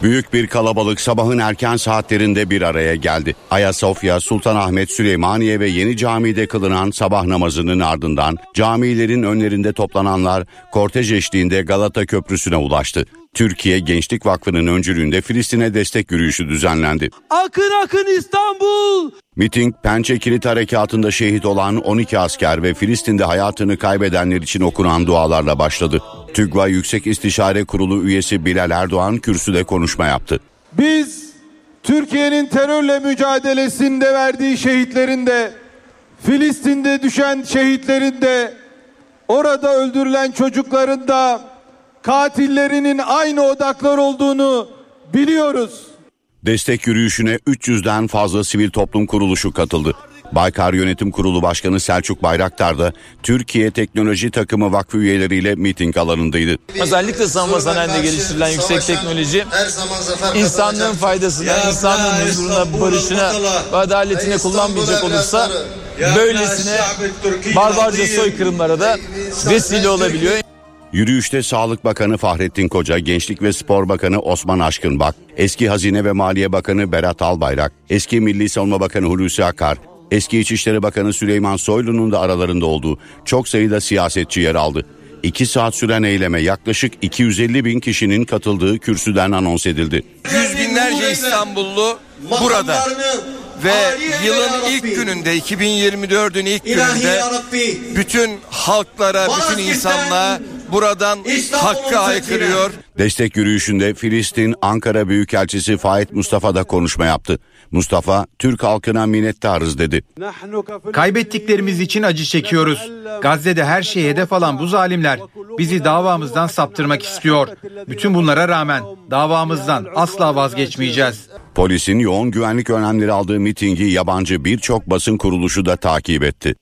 [SPEAKER 10] Büyük bir kalabalık sabahın erken saatlerinde bir araya geldi. Ayasofya, Sultanahmet, Süleymaniye ve Yeni Cami'de kılınan sabah namazının ardından camilerin önlerinde toplananlar kortej eşliğinde Galata Köprüsü'ne ulaştı. Türkiye Gençlik Vakfı'nın öncülüğünde Filistin'e destek yürüyüşü düzenlendi.
[SPEAKER 58] Akın akın İstanbul!
[SPEAKER 10] Miting Pençe Kilit Harekatı'nda şehit olan 12 asker ve Filistin'de hayatını kaybedenler için okunan dualarla başladı. TÜGVA Yüksek İstişare Kurulu üyesi Bilal Erdoğan kürsüde konuşma yaptı.
[SPEAKER 17] Biz Türkiye'nin terörle mücadelesinde verdiği şehitlerin de Filistin'de düşen şehitlerin de orada öldürülen çocukların da katillerinin aynı odaklar olduğunu biliyoruz.
[SPEAKER 10] Destek yürüyüşüne 300'den fazla sivil toplum kuruluşu katıldı. Baykar Yönetim Kurulu Başkanı Selçuk Bayraktar da Türkiye Teknoloji Takımı Vakfı üyeleriyle miting alanındaydı.
[SPEAKER 18] Özellikle savunma sanayinde geliştirilen yüksek teknoloji insanlığın faydasına, insanlığın huzuruna, barışına ve adaletine kullanmayacak olursa böylesine barbarca soykırımlara da vesile olabiliyor.
[SPEAKER 10] Yürüyüşte Sağlık Bakanı Fahrettin Koca, Gençlik ve Spor Bakanı Osman Aşkınbak, eski Hazine ve Maliye Bakanı Berat Albayrak, eski Milli Savunma Bakanı Hulusi Akar, eski İçişleri Bakanı Süleyman Soylu'nun da aralarında olduğu çok sayıda siyasetçi yer aldı. İki saat süren eyleme yaklaşık 250 bin kişinin katıldığı kürsüden anons edildi.
[SPEAKER 19] Yüz binlerce İstanbullu burada ve yılın ilk gününde 2024'ün ilk gününde bütün halklara, bütün insanlığa buradan hakkı haykırıyor.
[SPEAKER 10] Destek yürüyüşünde Filistin Ankara Büyükelçisi Faik Mustafa da konuşma yaptı. Mustafa, Türk halkına minnettarız dedi.
[SPEAKER 59] Kaybettiklerimiz için acı çekiyoruz. Gazze'de her şeye hedef alan bu zalimler bizi davamızdan saptırmak istiyor. Bütün bunlara rağmen davamızdan asla vazgeçmeyeceğiz.
[SPEAKER 10] Polisin yoğun güvenlik önlemleri aldığı mitingi yabancı birçok basın kuruluşu da takip etti.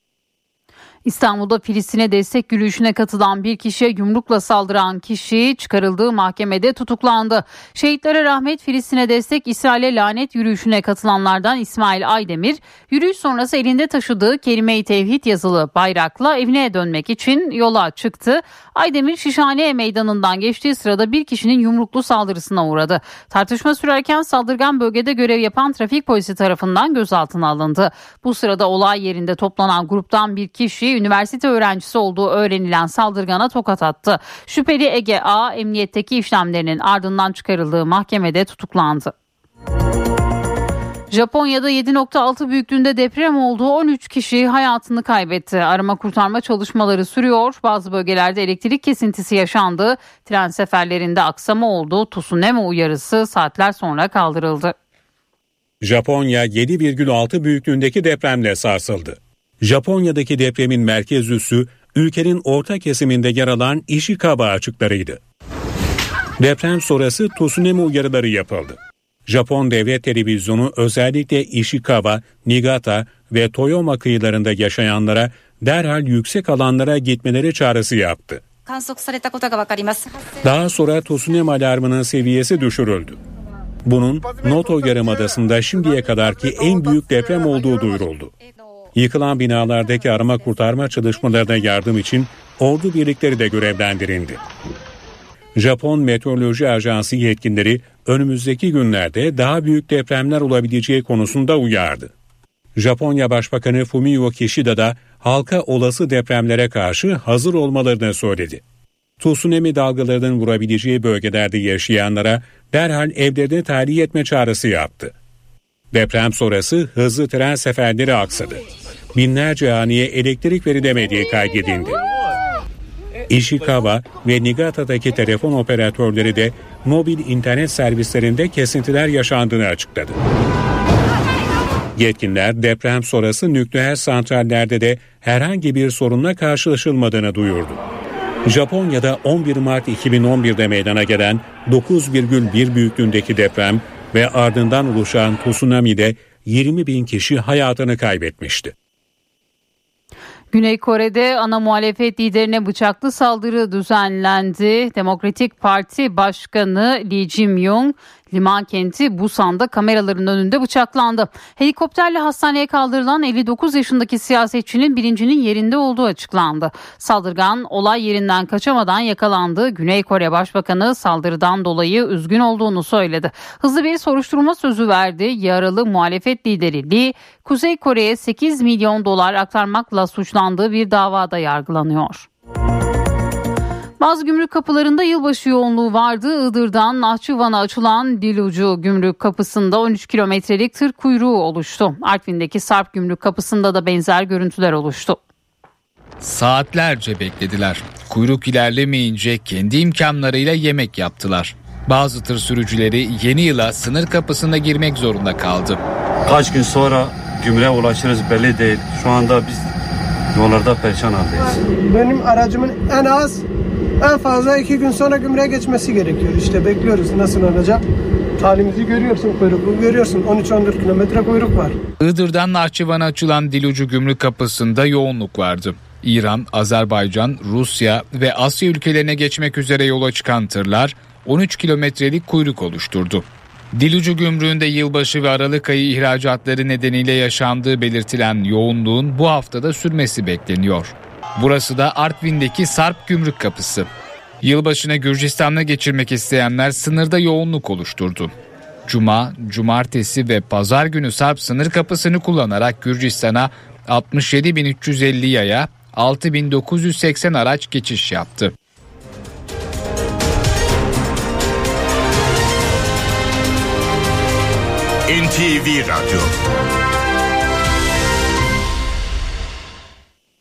[SPEAKER 1] İstanbul'da Filistin'e destek yürüyüşüne katılan bir kişiye yumrukla saldıran kişi çıkarıldığı mahkemede tutuklandı. Şehitlere rahmet Filistin'e destek İsrail'e lanet yürüyüşüne katılanlardan İsmail Aydemir yürüyüş sonrası elinde taşıdığı kelime-i tevhid yazılı bayrakla evine dönmek için yola çıktı. Aydemir Şişhane Meydanı'ndan geçtiği sırada bir kişinin yumruklu saldırısına uğradı. Tartışma sürerken saldırgan bölgede görev yapan trafik polisi tarafından gözaltına alındı. Bu sırada olay yerinde toplanan gruptan bir kişi üniversite öğrencisi olduğu öğrenilen saldırgana tokat attı. Şüpheli Ege A emniyetteki işlemlerinin ardından çıkarıldığı mahkemede tutuklandı. Japonya'da 7.6 büyüklüğünde deprem olduğu 13 kişi hayatını kaybetti. Arama kurtarma çalışmaları sürüyor. Bazı bölgelerde elektrik kesintisi yaşandı. Tren seferlerinde aksama oldu. Tsunami uyarısı saatler sonra kaldırıldı.
[SPEAKER 9] Japonya 7,6 büyüklüğündeki depremle sarsıldı. Japonya'daki depremin merkez üssü ülkenin orta kesiminde yer alan Ishikawa açıklarıydı. Deprem sonrası tsunami uyarıları yapıldı. Japon devlet televizyonu özellikle Ishikawa, Niigata ve Toyama kıyılarında yaşayanlara derhal yüksek alanlara gitmeleri çağrısı yaptı. Daha sonra tsunami alarmının seviyesi düşürüldü. Bunun Noto Yarımadası'nda şimdiye kadarki en büyük deprem olduğu duyuruldu. Yıkılan binalardaki arama kurtarma çalışmalarına yardım için ordu birlikleri de görevlendirildi. Japon Meteoroloji Ajansı yetkilileri önümüzdeki günlerde daha büyük depremler olabileceği konusunda uyardı. Japonya Başbakanı Fumio Kishida da halka olası depremlere karşı hazır olmalarını söyledi. Tsunami dalgalarının vurabileceği bölgelerde yaşayanlara derhal evlerine tahliye etme çağrısı yaptı. Deprem sonrası hızlı tren seferleri aksadı. Binlerce haneye elektrik verilemediği kaydedildi. Ishikawa ve Niigata'daki telefon operatörleri de mobil internet servislerinde kesintiler yaşandığını açıkladı. Yetkililer deprem sonrası nükleer santrallerde de herhangi bir sorunla karşılaşılmadığını duyurdu. Japonya'da 11 Mart 2011'de meydana gelen 9,1 büyüklüğündeki deprem ve ardından oluşan tsunami'de 20 bin kişi hayatını kaybetmişti.
[SPEAKER 1] Güney Kore'de ana muhalefet liderine bıçaklı saldırı düzenlendi. Demokratik Parti Başkanı Lee Jae-myung liman kenti Busan'da kameraların önünde bıçaklandı. Helikopterle hastaneye kaldırılan 59 yaşındaki siyasetçinin bilincinin yerinde olduğu açıklandı. Saldırgan olay yerinden kaçamadan yakalandı. Güney Kore Başbakanı saldırıdan dolayı üzgün olduğunu söyledi. Hızlı bir soruşturma sözü verdi. Yaralı muhalefet lideri Lee, Kuzey Kore'ye 8 milyon dolar aktarmakla suçlandığı bir davada yargılanıyor. Bazı gümrük kapılarında yılbaşı yoğunluğu vardı. Iğdır'dan Nahçıvan'a açılan Dilucu gümrük kapısında 13 kilometrelik tır kuyruğu oluştu. Artvin'deki Sarp gümrük kapısında da benzer görüntüler oluştu.
[SPEAKER 52] Saatlerce beklediler. Kuyruk ilerlemeyince kendi imkanlarıyla yemek yaptılar. Bazı tır sürücüleri yeni yıla sınır kapısına girmek zorunda kaldı.
[SPEAKER 60] Kaç gün sonra gümrüğe ulaşırız belli değil. Şu anda biz yollarda perişan haldeyiz.
[SPEAKER 61] Benim aracımın en az en fazla iki gün sonra gümrüğe geçmesi gerekiyor. İşte bekliyoruz nasıl olacak. Halimizi görüyorsun kuyruğu görüyorsun 13-14 kilometre kuyruk var.
[SPEAKER 52] Iğdır'dan Nahçıvan'a açılan Dilucu Gümrük Kapısı'nda yoğunluk vardı. İran, Azerbaycan, Rusya ve Asya ülkelerine geçmek üzere yola çıkan tırlar 13 kilometrelik kuyruk oluşturdu. Dilucu gümrüğünde yılbaşı ve Aralık ayı ihracatları nedeniyle yaşandığı belirtilen yoğunluğun bu haftada sürmesi bekleniyor. Burası da Artvin'deki Sarp Gümrük Kapısı. Yılbaşını Gürcistan'la geçirmek isteyenler sınırda yoğunluk oluşturdu. Cuma, cumartesi ve pazar günü Sarp sınır kapısını kullanarak Gürcistan'a 67.350 yaya, 6.980 araç geçiş yaptı.
[SPEAKER 2] NTV Radyo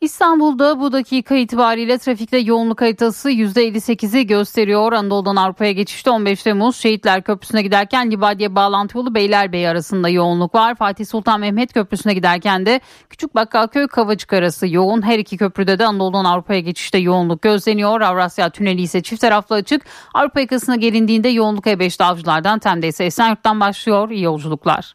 [SPEAKER 1] İstanbul'da bu dakika itibariyle trafikte yoğunluk haritası %58'i gösteriyor. Anadolu'dan Avrupa'ya geçişte 15 Temmuz Şehitler Köprüsü'ne giderken Libadiye bağlantı yolu Beylerbeyi arasında yoğunluk var. Fatih Sultan Mehmet Köprüsü'ne giderken de Küçük Bakkalköy Kavacık arası yoğun. Her iki köprüde de Anadolu'dan Avrupa'ya geçişte yoğunluk gözleniyor. Avrasya Tüneli ise çift taraflı açık. Avrupa yakasına gelindiğinde yoğunluk E5'te avcılardan Tem'de ise Esenyurt'tan başlıyor. İyi yolculuklar.